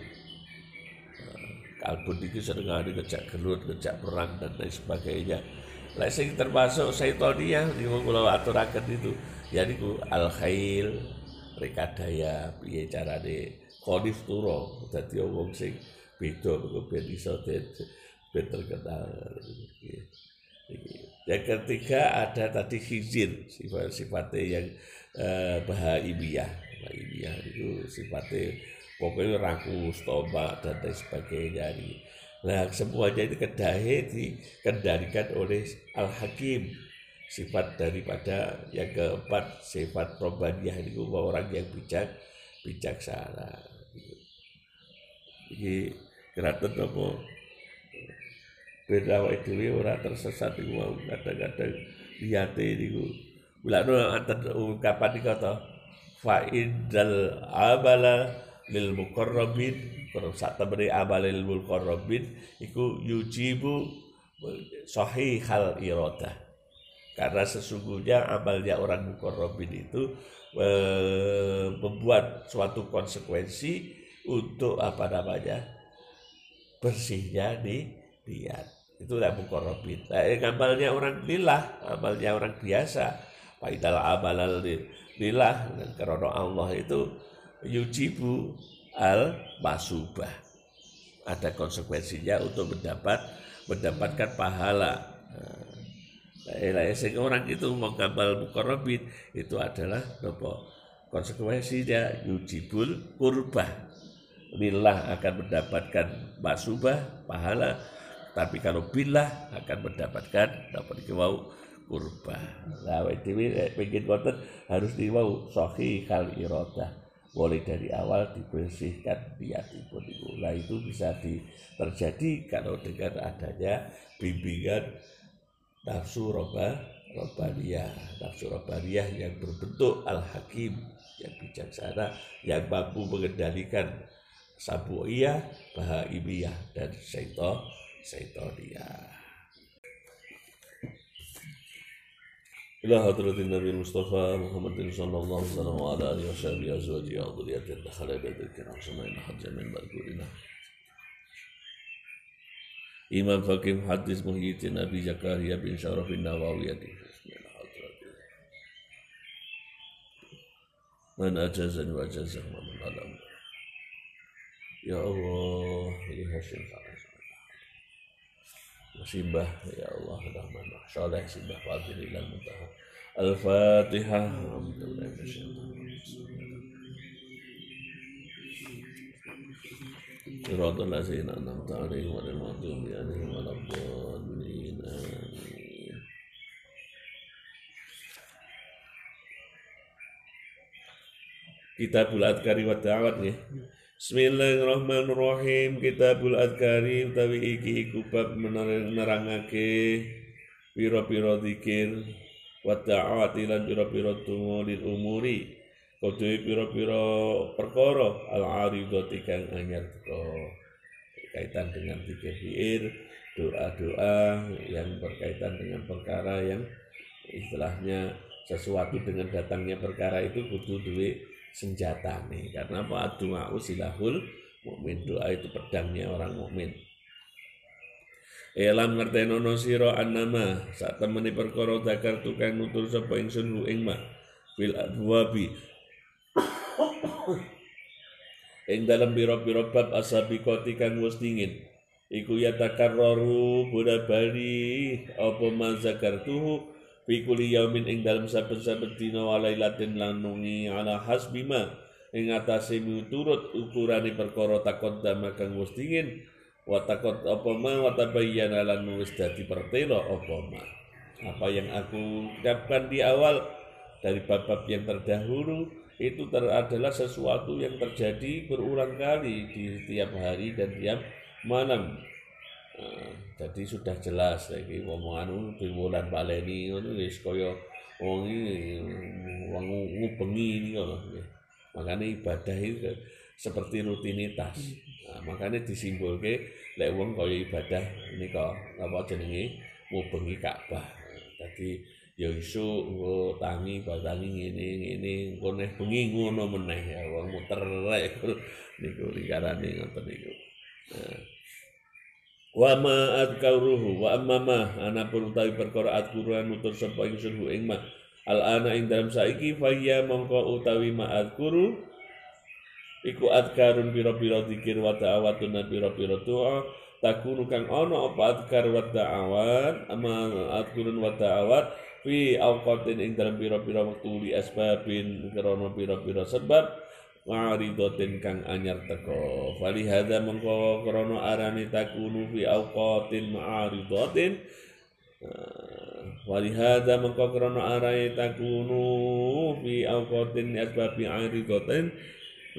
Speaker 1: Kalbun itu sering ada ngejak gelut, ngejak perang dan lain sebagainya. Lah sing termasuk Saitoniah di kula aturaken itu ya niku al khail rekadaya piye carane konif turo dadi wong sing beda kok ben iso ben terkenal. Yang ketiga ada tadi hizir sifat-sifatnya yang eh. Bahaimiyah itu sifatnya pokoknya rakus, tombak dan lain sebagainya. Nah semuanya itu kedahe dikendalikan oleh Al-Hakim. Sifat daripada yang keempat sifat robaniyah itu orang yang bijak bijaksana. Jadi keraton apa? Beda wae dhewe ora tersesat iku mau kadang-kadang liyate niku mulane anten ungkapan iki kata fa abala lil muqarrabin. Sak temene amal lil muqarrabin iku yujibu hal irada karena sesungguhnya amalnya orang muqarrabin itu e, membuat suatu konsekuensi untuk apa namanya bersihnya di niat. Itu tidak mukorobin nah, ngamalnya orang lillah amalnya orang biasa. Faidal amalal lillah karena Allah itu yujibu al masubah ada konsekuensinya untuk mendapat mendapatkan pahala. Nah, sehingga orang itu mau ngamal mukorobin itu adalah nopo konsekuensinya yujibul kurbah lillah akan mendapatkan masubah pahala tapi kalau billah akan mendapatkan dapat kewau kurba nah dewi pengen konten harus diwau sohi kal irodah boleh dari awal dibersihkan niatipun itu nah itu bisa di, terjadi kalau dengan adanya bimbingan nafsu roba robaniyah nafsu robaniyah yang berbentuk al hakim yang bijaksana yang mampu mengendalikan sabuiyah, bahaimiyah, dan syaiton, syaitoniyah. إلى حضرة النبي المصطفى محمد صلى الله عليه وسلم وعلى آله وصحبه أزواجه وذريته. بيت الكرام سمعنا حجا من مذكورنا إمام فقيه محدث الدين أبي زكريا بن شرف النووي. من أجازني وأجازه ومن علمه Ya Allah, lihat ya Simbah ya Allah Rahman Saleh Simbah Fadilillah Muntaha Al-Fatihah صراط الذين أنعمت عليهم غير المغضوب عليهم ولا الضالين آمين Kitabul Adkari wa Da'wat ya. Bismillahirrahmanirrahim. Kitabul Adkari utawi iki iku bab nerangake pira-pira zikir wa lan pira-pira donga lil umuri. Kudu pira-pira perkara al aridati kang anyar kaitan dengan zikir doa-doa yang berkaitan dengan perkara yang istilahnya sesuatu dengan datangnya perkara itu kudu duwe senjata nih. Karena apa? Doa usilahul mukmin. Doa itu pedangnya orang mukmin. Elam ngertenono sira annama. Saat temeni perkara dakar tukang nutur sapa ingsun lu ing ma. Fil abwabi. Ing dalam biro-biro bab asabiqati kang wis dingin. Iku ya takarraru bola bali. Apa mazakartuhu fi kulli yaumin ing dalam saben-saben dina wa lailatin lan nungi ala hasbima. Ing atase miturut ukurane perkara takon kang wis dingin wa takot apa ma wa tabayyana lan wis dadi pertela apa ma. Apa yang aku ucapkan di awal dari bab-bab yang terdahulu itu ter adalah sesuatu yang terjadi berulang kali di setiap hari dan tiap malam Nah, jadi sudah jelas lagi omongan di bulan baleni itu wis kaya wong iki wong ngubengi kok. Makanya ibadah itu seperti rutinitas. Nah, makanya disimbolke lek wong kaya ibadah ini kok apa jenenge ngubengi Ka'bah. Jadi ya isu engko tangi batangi ngene ngene engko nek bengi ngono meneh ya wong muter rek niku likarane ngoten niku. Nah, wa ma adkaruhu wa amma ma ana pun utawi perkara adkuran nutur sapa ingsun hu ing ma. Al ana ing dalam saiki fa ya mongko utawi ma adkuru iku adkarun pira-pira zikir wa ta'awatun pira-pira doa. Takunu kang ana apa adkar wa ta'awat ama adkurun wa ta'awat fi awqatin ing dalam pira-pira wektu li asbabin krana pira-pira sebab waridatin kang anyar teko. Fali hadza mengko krana arani takunu fi awqatin ma'aridatin wali hadza mengko krana arani takunu fi awqatin asbabi aridatin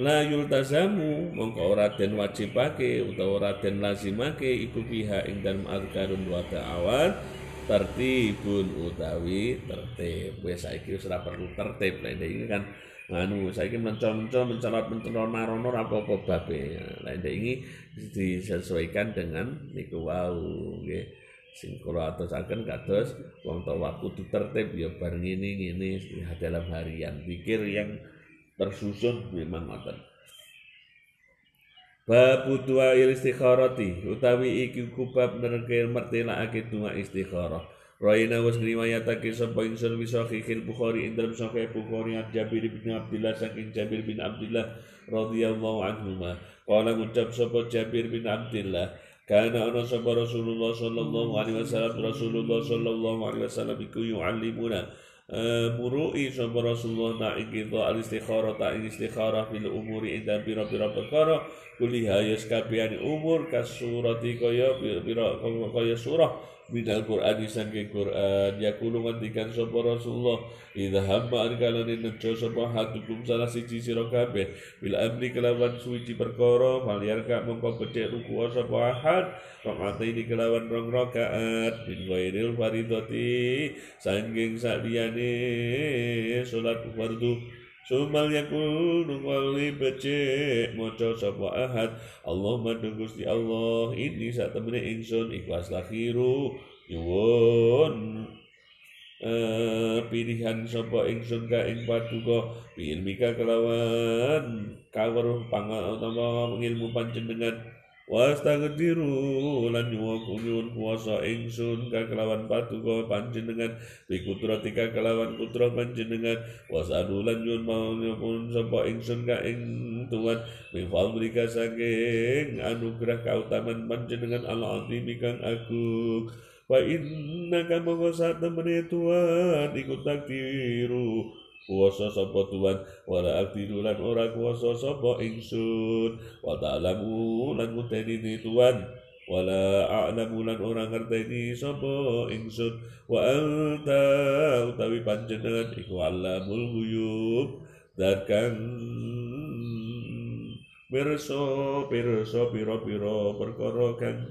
Speaker 1: la yultazamu mengko ora den wajibake utawa ora den lazimake iku piha ing dalem azkarun wa ta'awat tertibun utawi tertib. Wis saiki wis ora perlu tertib lha ini kan nganu saiki mencon-mencon mencolot mencolot marono apa-apa babe. Lah ini disesuaikan dengan niku wau nggih. Sing kula atusaken kados wong tua kudu tertib ya bar ngene ngene dalam harian. Pikir yang tersusun memang ngoten Babu dua istikharati utawi iki kubab nerke mertelakake dua istikharah. Raina was riwayatake sapa ingsun bisa khil Bukhari ing dalam sahih Bukhari an Jabir bin Abdullah saking Jabir bin Abdullah radhiyallahu anhu. Qala ngucap sapa Jabir bin Abdullah Kana ana sapa Rasulullah sallallahu alaihi wasallam Rasulullah sallallahu alaihi wasallam iku yu'allimuna murui sapa Rasulullah na ing kita al istikharah ta ing istikharah fil umuri ing pira-pira perkara kuliha yas kabehane umur kasurati kaya pira kaya surah minal Qur'an sangke Qur'an. Yakulu ngendikan sapa Rasulullah idza hamma an kalane nejo sapa hatukum salah siji sira kabeh bil amri kelawan suci perkara faliar ka mongko becik ruku sapa ahad rakaat ini kelawan rong rakaat bin ghairil faridati sangking sakliyane salat fardu Sumal yakul nungwali becek moco sapa ahad. Allahumma Gusti Allah ini saat temene ingsun ikhlas lakhiru nyuwun. Uh, pilihan sapa ingsun ka ing paduka ilmika kelawan kaweruh pangal utawa ilmu panjenengan Wastagdiru lan nyuwun kuasa ingsun ka kelawan patuko panjenengan bi kudratika kelawan kudrah panjenengan. Wasadu lan nyuwun maupun sapa ingsun ka ing Tuhan. Bi fadlika saking anugerah kautaman panjenengan ala azimi kang agung. Wa innaka mongko sak temene Tuhan ikut takdiru kuasa sapa Tuhan? Wala aktiru lan ora kuasa sapa ingsun. Wa ta'lamu lan ni Tuhan. Wala a'lamu lan ora ngerteni sapa ingsun. Wa anta utawi panjenengan iku alamul ghuyub. Dan kang pirsa pirsa pira-pira perkara kang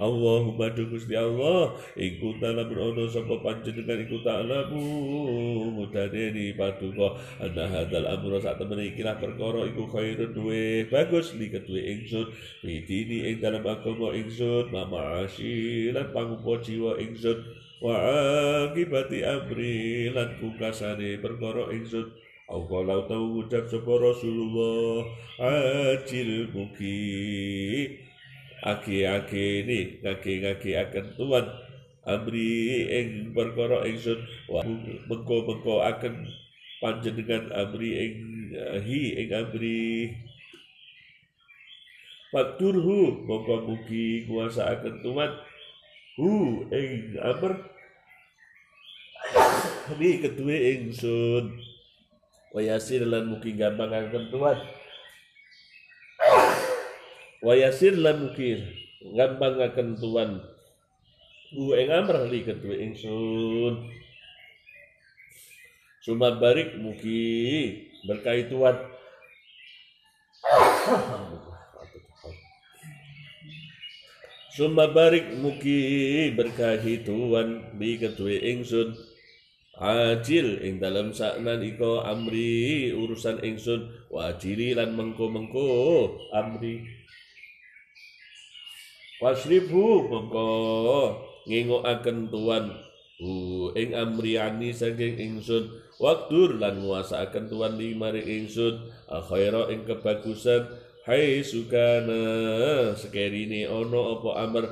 Speaker 1: Allahumma du Gusti Allah. Iku ta'ala berono sapa panjenengan iku ta'ala mudane paduka. Ana hadal amro sak temen iki lah perkara iku khairun duwe. Bagus li keduwe ingsun. Bidini ing dalam agama ingsun. Mama lan pangumpa jiwa ingsun. Wa akibati amri lan pungkasane perkara ingsun. Au kalau tahu ucap sapa Rasulullah. Ajil muki aki-aki ini ngaki-ngaki akan Tuhan amri ing perkara ingsun. Mengko-mengko akan panjenengan amri ing eh, hi ing amri Fakturhu mongko mugi kuasa akan Tuhan hu ing amr ini kedua ingsun. Wayasir lan mugi gampang akan Tuhan wa yasir lan mukir. Gampang akan tuan. Bu ing amr li kedue ingsun. Suma barik muki berkait tuan. Suma barik muki berkahi tuan bi kedue ingsun. Ajil ing dalam saknan iko amri urusan ingsun. Wajili lan mengko-mengko amri Wasribhu mongko ngingokaken tuan. Hu ing amriani saking ingsun. Waktur lan nguasaaken tuan li mari ingsun. Akhaira ing kebagusan. Hai sukana sekerine ono apa amr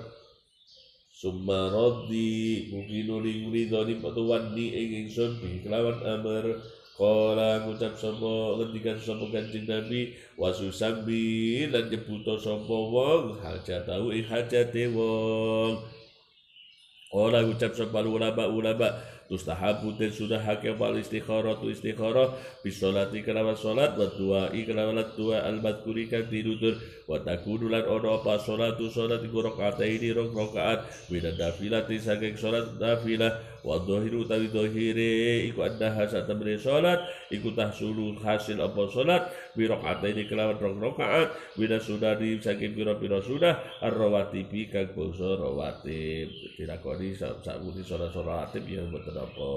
Speaker 1: summa raddi mugi nuring ridhoni tuan ni ing ingsun. Bi kelawan amr Kala ngucap sapa ngendikan sapa Kanjeng Nabi wasusambi lan nyebuta sapa wong hajatahu ing hajate wong. Kala ngucap sapa ulama ulama tustahabu dan sudah haknya fal istikharah tu istikharah bisolati kelawan solat wa duai kelawan dua al madkuri kang dinutur wa takunu lan ono apa solatu solat iku rakaat ini rong rakaat bina nafilati saking solat nafilah wa dhahiru utawi dhahire iku annaha satamri solat iku tahsulu hasil apa solat bi ini kelawan rong rakaat bina sunani saking pira-pira sunah ar-rawatibi kang bangsa rawatib. Dilakoni sak muni solat-solat rawatib ya mboten apa.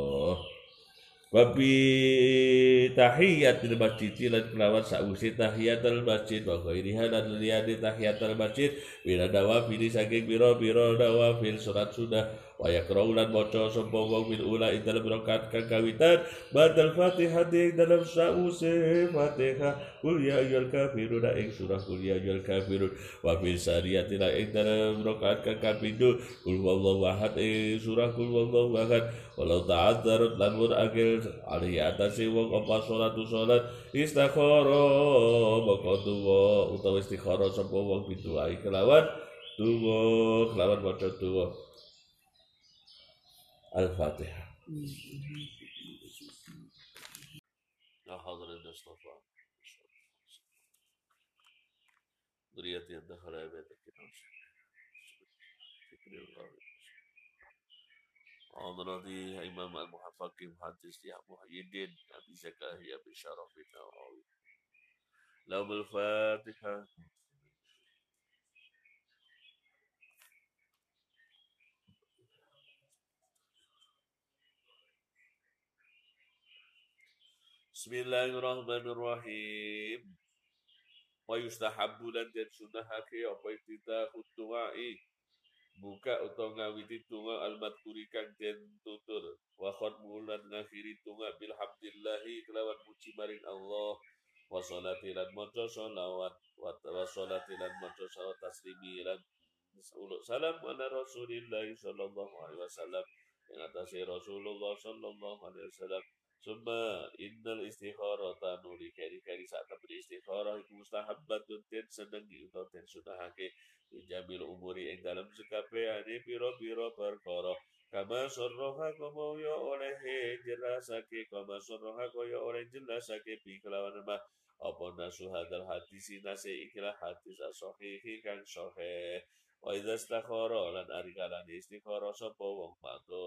Speaker 1: Wabi tahiyatul masjid lan kelawan sausi tahiyatul masjid wa ghairiha lan liyane tahiyatul masjid bila dawafil saking biro dawafil surat sudah wa yakra'u lan maca sapa wong bil ula ing dalam rakaat kang kawitan badal Fatihah ing dalam sause Fatihah. Kul ya ayyuhal kafirun ing surah kul ya ayyuhal kafirun. Wa fil sariyati ing dalam rakaat kang kapindho kul wallahu ahad ing surah kul wallahu walau ta'adzarat lan mur akil ali atase wong apa salatu salat. Istikhara maka tuwa utawa istikhara sapa wong pintu kelawan. Tuwa kelawan maca tuwa الفاتحة. يا حضرة المصطفى ذريتي أن دخل بيتك فكر الله حضرتي إمام المحفظ محدث يا محي الدين أبي زكاهي بشرف النووي لهم الفاتحة. Bismillahirrahmanirrahim. Wa yustahabbu lan den sunahake apa iktida duai. Buka utawa ngawiti tunga al-madkuri kang den tutur. Wa khatmu lan ngakhiri tunga bilhamdillahi kelawan muji maring Allah. Wa sholati lan maca sholawat wa sholati lan maca sholawat taslimi lan salam ala Rasulillah sallallahu alaihi wasallam. Yang atasnya Rasulullah sallallahu alaihi wasallam. Summa innal istikharata nuli. Kari kari saat tempat istikharah iku mustahabbatun ten senengi ten sunahake jamil umuri ing dalam sekabehane pira-pira perkara. Kama sarraha kama ya oleh jelasake kama sarraha kaya oleh jelasake bi kelawan mah apa nasu hadal hadis nase ikilah hadis asahihi kang sahih. Wa idza istakhara lan ari kalane istikhara sapa wong mangko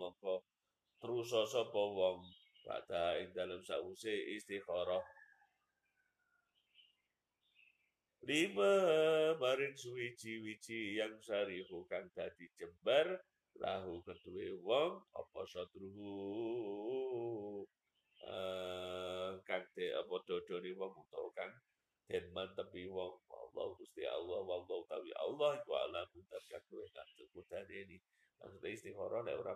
Speaker 1: mongko terus sapa wong pada ing dalam sause istikharah. Lima maring suwici-wici yang sarihu kang dadi jembar lahu kedue wong apa satruhu uh, kang te apa dodone wong utawa kang den mantepi wong? Allah Gusti Allah wallahu tawi Allah iku ala mutar kabeh kang ini maksudnya istikharah nek ora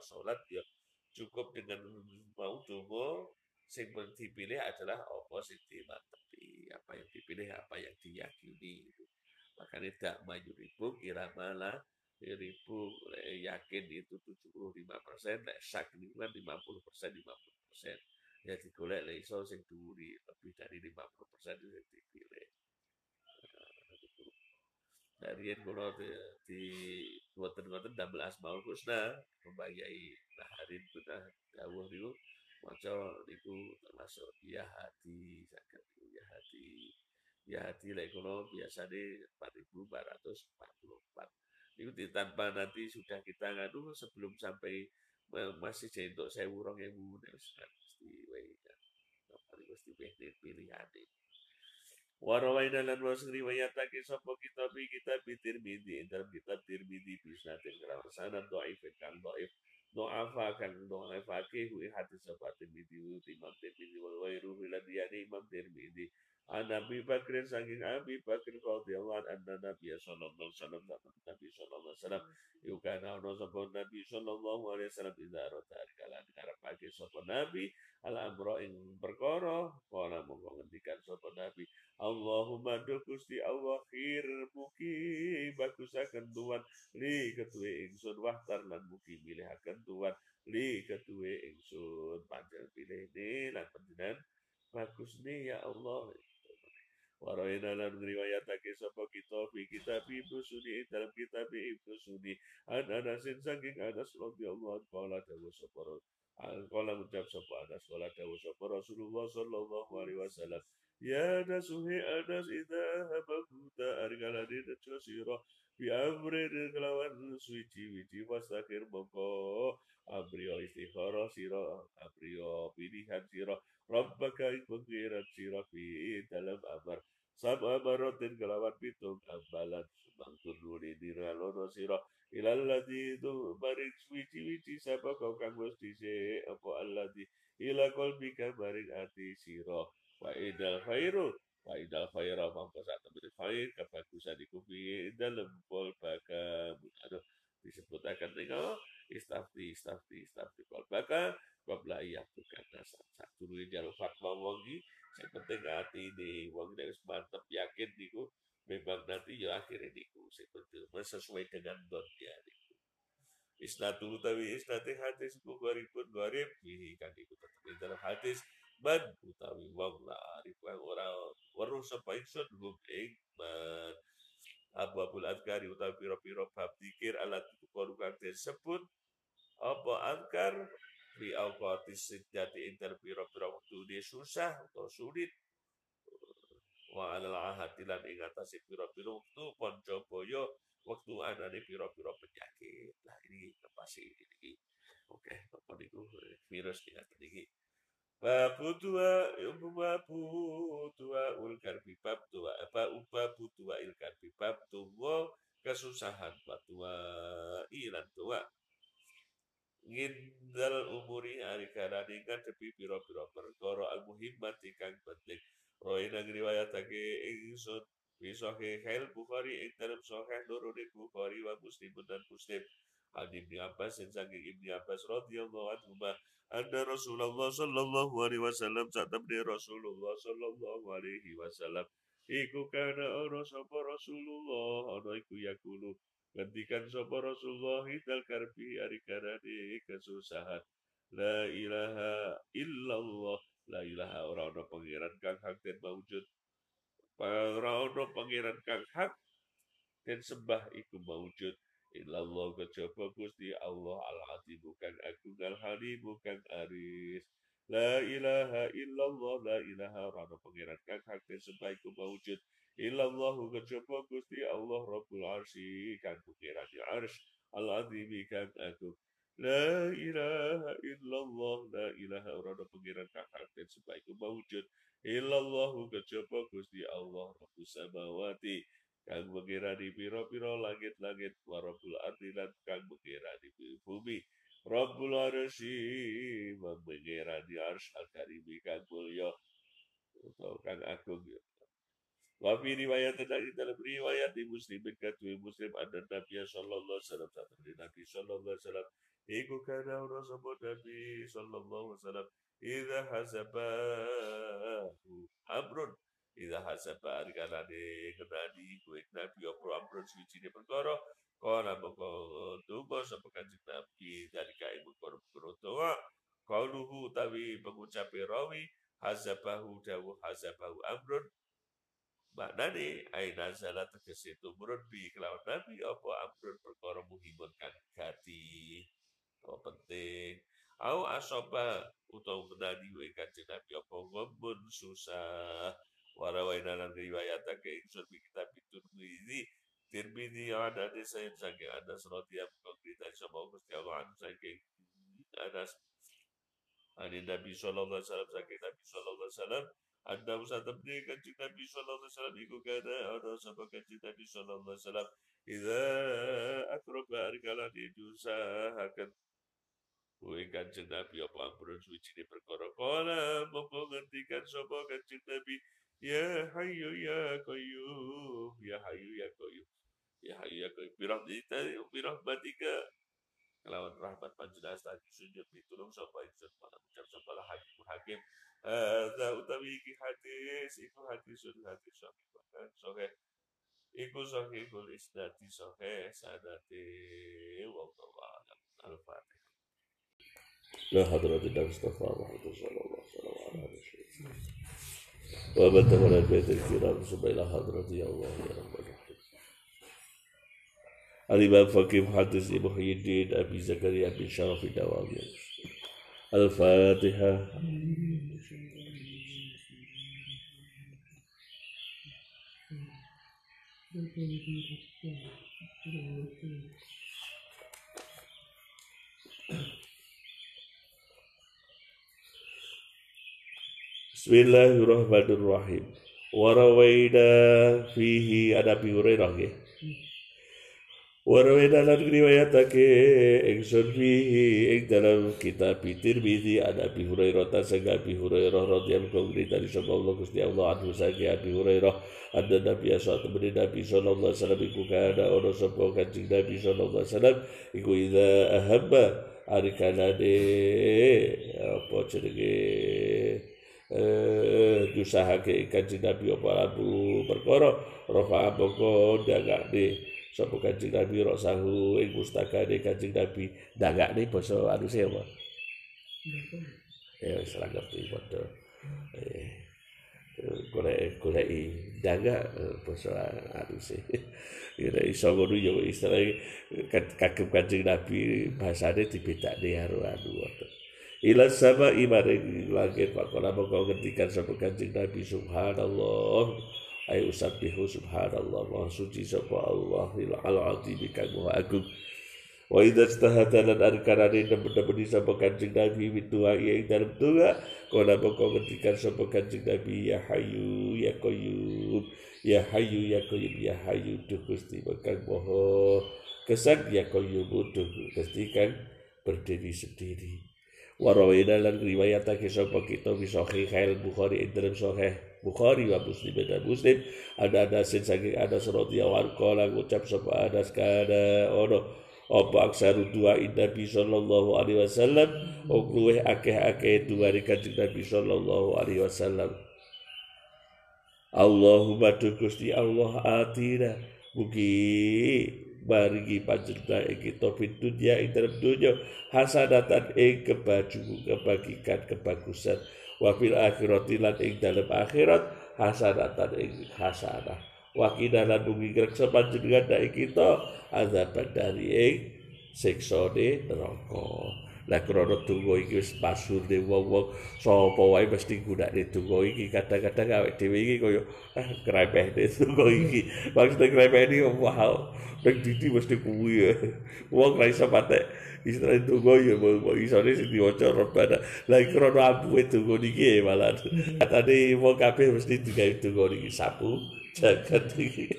Speaker 1: salat ya cukup dengan mau dongo sing dipilih adalah apa sing dimantepi apa yang dipilih apa yang diyakini. Makanya tidak maju ribu irama lah ribu. Yakin itu 75 persen nek sak kan 50 persen 50 persen. Ya digolek lah iso sing duri lebih dari 50 persen itu dipilih dari yang kalau di, di buatan buatan double asmaul husna membayai naharin kita dawuh itu maca itu termasuk ya hati zakat ya hati. Ya hati lek kalau biasa di 4444 itu tanpa nanti sudah kita ngadu sebelum sampai masih jadi untuk saya urang yang mesti wae kan mesti pilih pilihan Warawaina lan was riwayatake sapa kitab kitab Tirmidzi dalam kitab Tirmidzi bisnatin kelawan sanad dhaif kang dhaif do'afa kang do'afake hu hadis sapa Tirmidzi Imam Tirmidzi wal wairu ila diyani Imam Tirmidzi An Nabi Bakr saking Abi Bakr radhiyallahu anhu Nabi sallallahu alaihi wasallam Nabi sallallahu alaihi wasallam. Yukana ono sapa Nabi sallallahu alaihi wasallam idza rota kala ngarepake sapa Nabi al amra ing perkara kala monggo ngendikan sapa Nabi Allahumma do Gusti Allah khir mugi bagusaken tuan li ketuwe ingsun wahtar lan mugi milihaken tuan li ketuwe ingsun panjang pilih lan panjenengan bagus nih ya Allah Waraina lan ngriwayatake sapa kita fi kitab Ibnu Sunni dalam kitab Ibnu Sunni an Anasin saking Anas radhiyallahu anhu qala dawu sapa Qala ngucap sapa Anas qala dawu sapa Rasulullah sallallahu alaihi wasallam Ya nasuhi anas idha habakuta argalani nejo siro Bi amri kelawan suci wici wasakir mongko Abrio istikhara siro Abrio pilihan siro Rabbaka pengiran siro Fi dalam amar. Sab amarotin kelawan pitung Ambalan. Sumang turnuni diralono siro Ilalladhi itu maring suci wici Sapa kau kang mesti se Apa alladhi ila kolbika maring ati siro wa idal khairu wa idal khaira mongko sak temene khair kebagusan iku fi dalam pol baka aduh disebutkan dengan istafti istafti istafti kolbaka qabla bukan nasab satu dulu jalur fatwa wongi yang penting hati ini wongi dari mantep yakin niku memang nanti ya akhirnya niku seperti sesuai dengan donnya niku. Isnatu utawi isnati hadis bukhari pun gharib bihi kan iku tetep dalam hadis. Man utawi wong la arif ora weruh sapa ingsun gum ing man. Abu Abul Adkari utawi piro-piro bab dikir alat koru kang disebut apa angkar di awqatis sejati inter piro-piro waktu dia susah atau sulit? Wa alal ahadilan atase piro-piro waktu ponco boyo waktu anane piro-piro penyakit. Lah ini pasti ini oke apa niku? Virus di atas ini Babu tua, babu tua ulkar bibab tua, apa babu tua ilkar bibab tua kesusahan batua ilan tua. Ngindal umuri karani kan tepi piro-piro perkara al muhimmat kang penting. Roy nang riwayatake ingsun fi sahih Bukhari ing dalam sahih nurune Bukhari wa Muslim dan Muslim. An Ibnu Abbas dan saking Ibnu Abbas radhiyallahu anhu anna Rasulullah sallallahu alaihi wasallam saat temne Rasulullah sallallahu alaihi wasallam iku kana ana sapa Rasulullah ana iku yakulu gantikan sapa Rasulullah hidal karbi ari karane kesusahan la ilaha illallah la ilaha ora ana pangeran kang hak den maujud ora ana pangeran kang hak dan sembah iku maujud Illallah kejaba Gusti Allah al-azim bukan aku al halim bukan aris. La ilaha illallah la ilaha rana pangeran kang hak dan sebaiku mawujud. Illallah kejaba Gusti Allah Rabbul Arsy kang di ars al-azim kang aku. La ilaha illallah la ilaha rana pangeran kang dan sebaiku mawujud. Illallah kejaba Gusti Allah Rabbus samawati kang mengira di piro-piro langit-langit. Warabul ardi lan kang mengira di bumi. Rabbul arsy mengira di ars al karimi kang atau kang agung ya Wa fi riwayat tadi dalam riwayat di Muslim katui Muslim ada Nabi sallallahu alaihi wasallam satu Nabi sallallahu wasallam. Iku kana ora sapa Nabi sallallahu alaihi wasallam idza hasabahu amrun. Ida hasaba argana de kenadi kue nabi opro amron suci de perkara? Kala moko tuba sapa kanjeng nabi dari kai perkara toa kauluhu tawi pengucap rawi hazabahu dawu hazabahu amrun maknane aina zala tegese tumurun bi kelawan nabi apa amrun perkara muhimun kang gati oh penting? Au asoba utawa menadi wa kanjeng nabi apa ngombun susah. Warawaina lan riwayatake ingsun bi kitab Tirmidzi Tirmidzi ada di saya saking ada seroti yang berita sama Gusti Allah an saking Anas Ani Nabi sallallahu alaihi wasallam saking Nabi sallallahu alaihi wasallam anda usah temui kanjeng Nabi sallallahu alaihi wasallam iku kada ada sama kanjeng Nabi sallallahu alaihi wasallam? Idza akroba arkalan diusahakan Kuwi kanjeng Nabi apa ampun suci ni perkara? Kala mongko ngendikan sapa kanjeng Nabi? Ya Hayyu Ya Qayyum. Ya Hayyu Ya Qayyum. Ya Hayyu Ya Qayyum. Birahmatika Birahmatika kelawan rahmat panjenengan tadi sujud ditulung sapa ingsun pada ucap sapa hakim hakim hadza utawi iki hadis iku hadisun hadis sahih bahkan sahih iku sahihul isnadi sahih sanate wallahu a'lam al-fatihah la hadratin Mustafa Muhammad sallallahu alaihi wasallam ومن تولى البيت الكرام ثم إلى حضرة يا الله يا رب العالمين الإمام فقيه محدث محي الدين أبي زكريا بن شرف الدوامي Al-Fatihah Bismillahirrahmanirrahim. Warawaida fihi ada Abi Hurairah ya. Warawena lan riwayatake ingsun fihi ing dalam kitab Tirmizi ada Abi Hurairah ta sanga Abi Hurairah radhiyallahu anhu dari sapa Allah Gusti Allah anhu sanga Abi Hurairah ada Nabi asal temen Nabi sallallahu alaihi wasallam iku kana ono sapa kanjeng Nabi sallallahu alaihi wasallam iku idza ahabba ari kanane apa jenenge eh dusahake kanjeng Nabi apa abu perkara rafa mongko dagakne sapa kanjeng Nabi sahu ing pustakane kanjeng Nabi. Dagakne basa anuse apa? Ya wis ra ngerti padha. Eh golek golek daga basa anuse ya iso ngono ya istilah kagem kanjeng Nabi bahasane dibedakne karo anu ila sama imaring langit pakola mongko ngendikan sapa kanjeng Nabi subhanallah ay usabbihu subhanallah maha suci sapa Allah al azim kang maha agung. Wa idza istahata lan arkanane nemen-nemen sapa kanjeng Nabi mitua ing dalam doa. Kala moko ngendikan sapa kanjeng Nabi ya hayu ya qayyum ya hayu ya qayyum ya hayu duh Gusti kang maha kesak ya qayyum duh Gusti kang berdiri sendiri. Warawina lan riwayatake sapa kita bisa Bukhari dalam sahih Bukhari wa Muslim dan Muslim. Ada ada sin saking ada radhiyallahu anhu kala ngucap sapa ada kada ono apa aksaru dua Nabi sallallahu alaihi wasallam? O luweh akeh-akeh dua kanjeng Nabi sallallahu alaihi wasallam. Allahumma tu Gusti Allah atina. Mugi barigi panjenengan ing kita fid dunya ing dalam dunya hasanatan ing kebaju kebagikan kebagusan wa fil akhirati lan ing dalem akhirat hasanatan ing hasanah. Wa lan mugi greksa panjenengan dak kita azab dari ing siksa neraka. Lah krana donga iki wis pasur de wong-wong sapa wae mesti gunakne donga iki? Kadang-kadang awake dhewe iki kaya ah krepeh de donga iki. Maksud krepeh iki wow nek didi mesti kuwi ya. Wong ra iso patek istilah donga ya mau isone sing diwaca robana lah krana ampuhe donga niki malah. Katane wong kabeh mesti digawe donga niki sapu jagat iki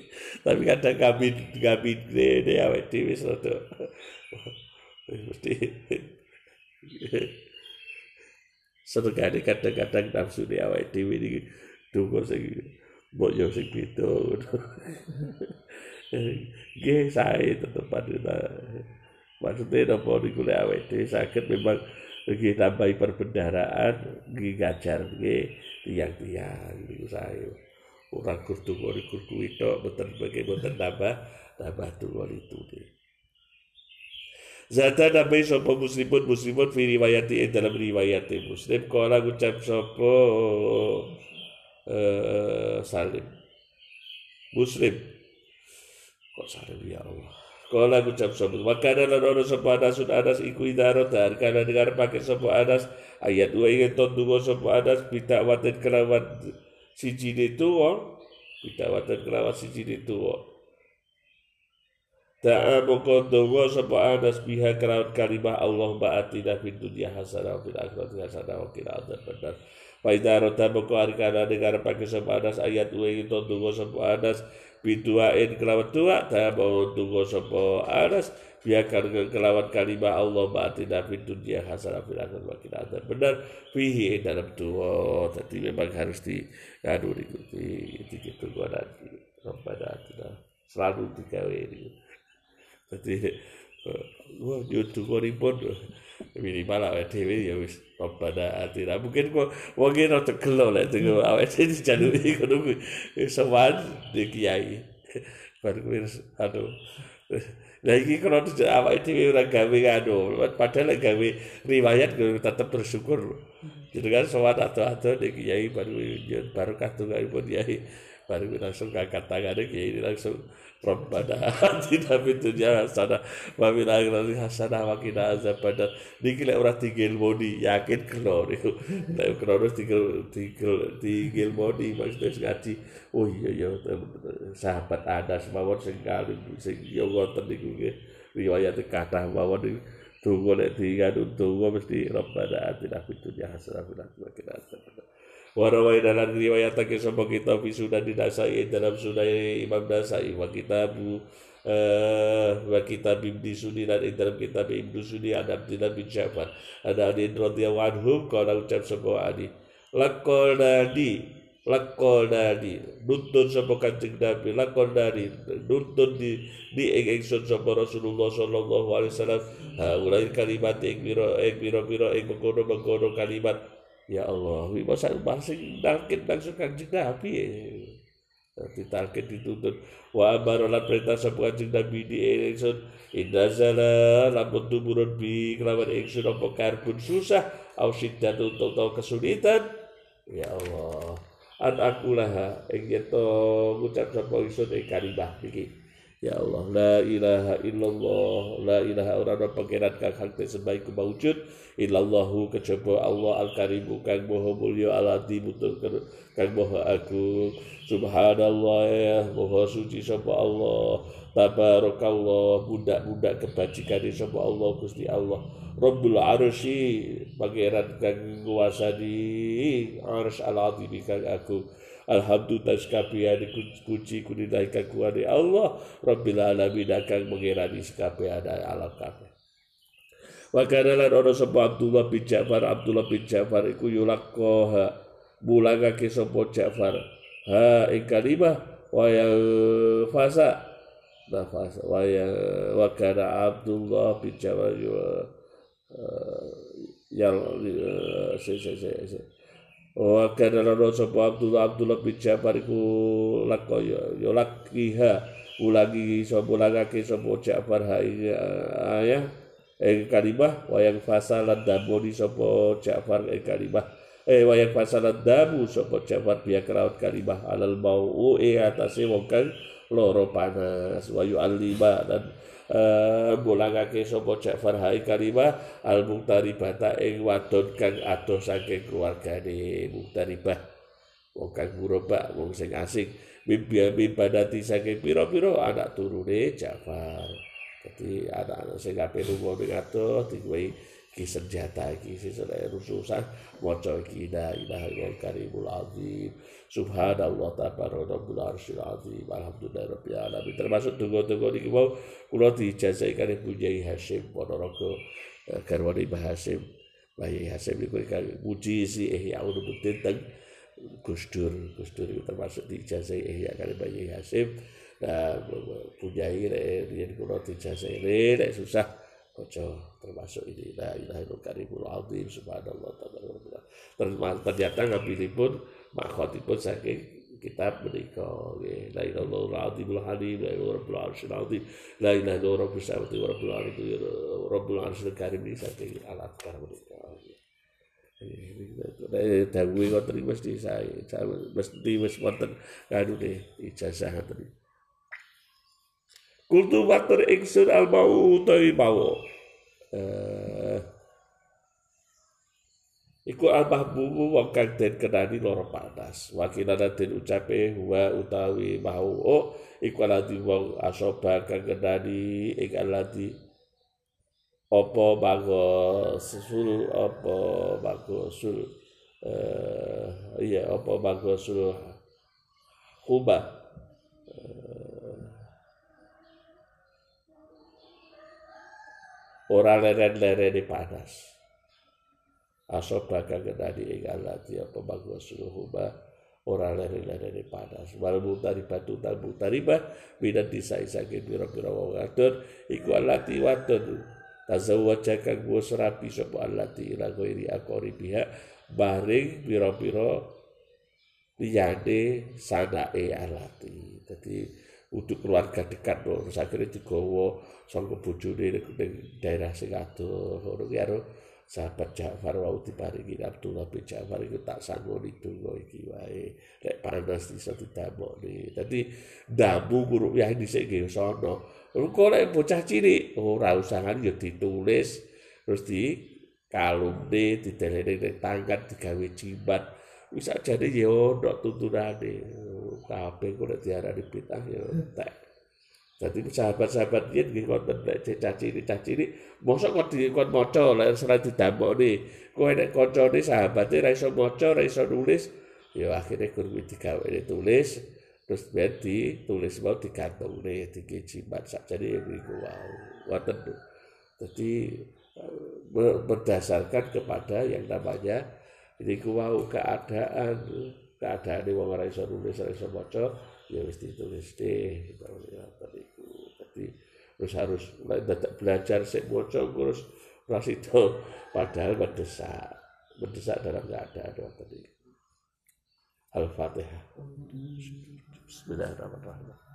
Speaker 1: tapi kadang kami kami gede awake dhewe wis rada. Mesti. Sedekane kadang-kadang nafsu di awake dhewe iki donga sing mbok yo sing beda. Nggih sae tetep. Maksudnya nopo lek awake dhewe saged memang nggih tambahi perbendaraan nggih ngajar nggih tiang-tiang niku sae. Ora kudu kudu kuwi tok boten bagi boten tambah tambah donga itu nggih. Zata nabi sopo muslimun muslimun fi riwayati in dalam riwayati muslim Kala ucap sopo uh, salim Muslim Kok salim ya Allah Kala ucap sopo Makana lan ono sopo anasun anas iku idarotan Karena dengar pakai sopo anas. Ayat dua ingin tondungo sopo anas Bita waten kelawan Siji tuwa Bita waten kelawan siji tuwa Da'a mongko donga sapa anas biha kelawan kalimah Allah ba'atina fid dunya hasanah fil akhirati hasanah wa qina adzabannar. Fa idza rata mongko arkana dengar pakai sapa anas ayat wa itu donga sapa anas biduain kelawan doa da'a mau donga sapa anas biha kelawan kalimah Allah ba'atina fid dunya hasanah fil wa qina adzabannar. Fihi dalam doa tadi memang harus di anu diikuti itu gua nanti. Rabbana atina selalu digawe ini. Jadi wah nyudu ribut minimal awake dhewe ya wis pada atina mungkin kok wong iki rada gelo lek teko awake dhewe dijaluki ngono kuwi. Sowan di kiai. Baru kuwi aduh Nah iki kalau awake dhewe ora gawe anu. Padahal gawe riwayat tetap bersyukur. Jadi kan sowan atau-atau di kiai baru baru katunganipun kiai baru langsung angkat tangannya kiai langsung Rabbana atina fid dunya hasanah. Wa fil akhirati hasanah wa qina azabannar. Niki lek ora tinggal modi yakin kelo niku lek tinggal tinggal tinggal modi maksudnya ngaji. Oh iya iya sahabat ada semawon sing kali sing yo ngoten niku nggih. Riwayat kathah mawon niku. Tunggu nek tinggal tunggu mesti Rabbana atina fid dunya hasanah wa akhirati hasanah Warawai dalam riwayat ke sapa kita sunan dinasai dalam sunan Imam Nasai wa kitabu uh, wa kitab Ibnu Sunni dan dalam kitab Ibnu Sunni ada Abdullah bin Ja'far ada Ali radhiyallahu anhu kalau ucap sebuah Ali lakol nadi lakol nadi nuntun sapa kanjeng Nabi lakol nadi nuntun di di ing ingsun sapa Rasulullah sallallahu alaihi wasallam. Ha ulai kalimat biro ing biro biro ing mengkono mengkono kalimat ya Allah wi masa masing nangkit langsung kanjeng Nabi ditarget dituntut. Wa amarola perintah sapa kanjeng Nabi di ingsun indah zala lamun tumurun bi kelawan ingsun apa karbun susah au siddat untuk tau kesulitan. Ya Allah an akulah ing yen ngucap sapa ingsun ing kalimah iki. Ya Allah, la ilaha illallah, la ilaha orang pangeran kang hak sebaik kemaujud, illallahu kejaba Allah al-karimu kang moho mulya al-adim kang moho agung. Subhanallah ya, moho suci sapa Allah. Tabarakallah, budak-budak kebajikan sapa Allah Gusti Allah. Rabbul arsy, pangeran kang nguasani arsy al-adim kang agung. Alhamdulillah sekabian kunci kudinai kakuani Allah Rabbil alamin akan mengirani sekabian alam Wakana lan ono sapa Abdullah bin Ja'far Abdullah bin Ja'far iku yulaqaha mulangake sapa Ja'far. Ha ing kalimah wa ya fasa nafas wa ya Abdullah bin Ja'far yang se se se wa kana sapa Abdullah Abdullah bin Ja'far iku lako ya ya lakiha ulangi sapa ulangake sapa Ja'far ha ayah ing kalimah wayang fasalan damoni sapa Ja'far ing kalimah eh wayang fasalan damu sapa Ja'far biya kelawan kalimah alal mau e atase wong kang loro panas. Wa yu'allima dan uh, mulangake sapa Ja'far hai kalimah al muqtaribata ing wadon kang adoh saking keluargane. Muqtaribah. Wong kang muroba wong sing asing. Mimpi badati saking pira-pira anak turune Ja'far jadi anak-anak sing kabeh ning adoh diwehi ki senjata iki sesuk rususan maca iki la ilaha illallah karimul azim Subhanallah tabaraka rabbul arsyil azim. Alhamdulillah rabbil alamin. Termasuk tunggu-tunggu niki mau kula diijazahi kali Bunyai Hasyim Ponorogo eh, garwane Mbah Hasyim. Mbah Hasyim niku muji si Ihya Ulumuddin teng Gus Dur. Gus Dur termasuk diijazahi Ihya kali Mbah Hasyim. Nah, Bunyai nek riyen kula diijazahi nek susah ojo termasuk ini. La ilaha illallah karimul azim subhanallah tabaraka ternyata ngapilipun makhotipun saking kitab nggih. La ilaha illallah azimul halim la ilaha rabbul arsyil azim. La ilaha illallah rabbus samawati wa rabbul ardi rabbul arsyil karim iki saking alat kar menika Dawuhe ngoten mesti saya, mesti wis wonten kanune ijazah ngoten. Kultu matur ingsun al mau utawi mau. Eh Iku al-mahbubu wong kang den kenani loro panas. Wakilana den ucape wa utawi mau oh iku alati wong asoba kang kenani ing alati apa bago sul apa bago sul eh iya apa bago sul ora leren-leren panas. Asobaka kenani ing alati apa bagus suruhuma ora lere-lere panas. Wal mutari batu tal mutariba bidan disai saking pira-pira wong wadon iku alati wadon tazawwaja kang wis rapi sapa alati ila ghairi akori pihak. Baring pira-pira liyane sanake alati dadi untuk keluarga dekat lho akhirnya digawa saka bojone ning daerah sing adoh. Ngono ki sahabat Ja'far wau diparingi Abdullah bin Ja'far itu tak sanggup itu iki wae. Lek panas iso ditabokne dadi damu guru ya dhisik nggih sono. Kok lek bocah cilik ora usah kan ditulis terus di kalumne didelene ning tangan digawe bisa jadi ya ono tuntunane kabeh nek diarani pitah ya tak jadi sahabat-sahabat dia nggih konten nek caci ini mosok kok di kon maca lek ora didamokne. Kowe nek kancane sahabate ra iso maca ra iso nulis ya akhirnya guru digawe tulis terus biar ditulis mau digantung nih di kejimat jadi beriku wow wonten jadi berdasarkan kepada yang namanya ini wow keadaan keadaan wong ora iso nulis ora iso maca ya wis ditulis deh gitu ya tadi jadi terus harus belajar sik maca terus ras itu padahal mendesak mendesak dalam keadaan tadi Al-Fatihah. Bismillahirrahmanirrahim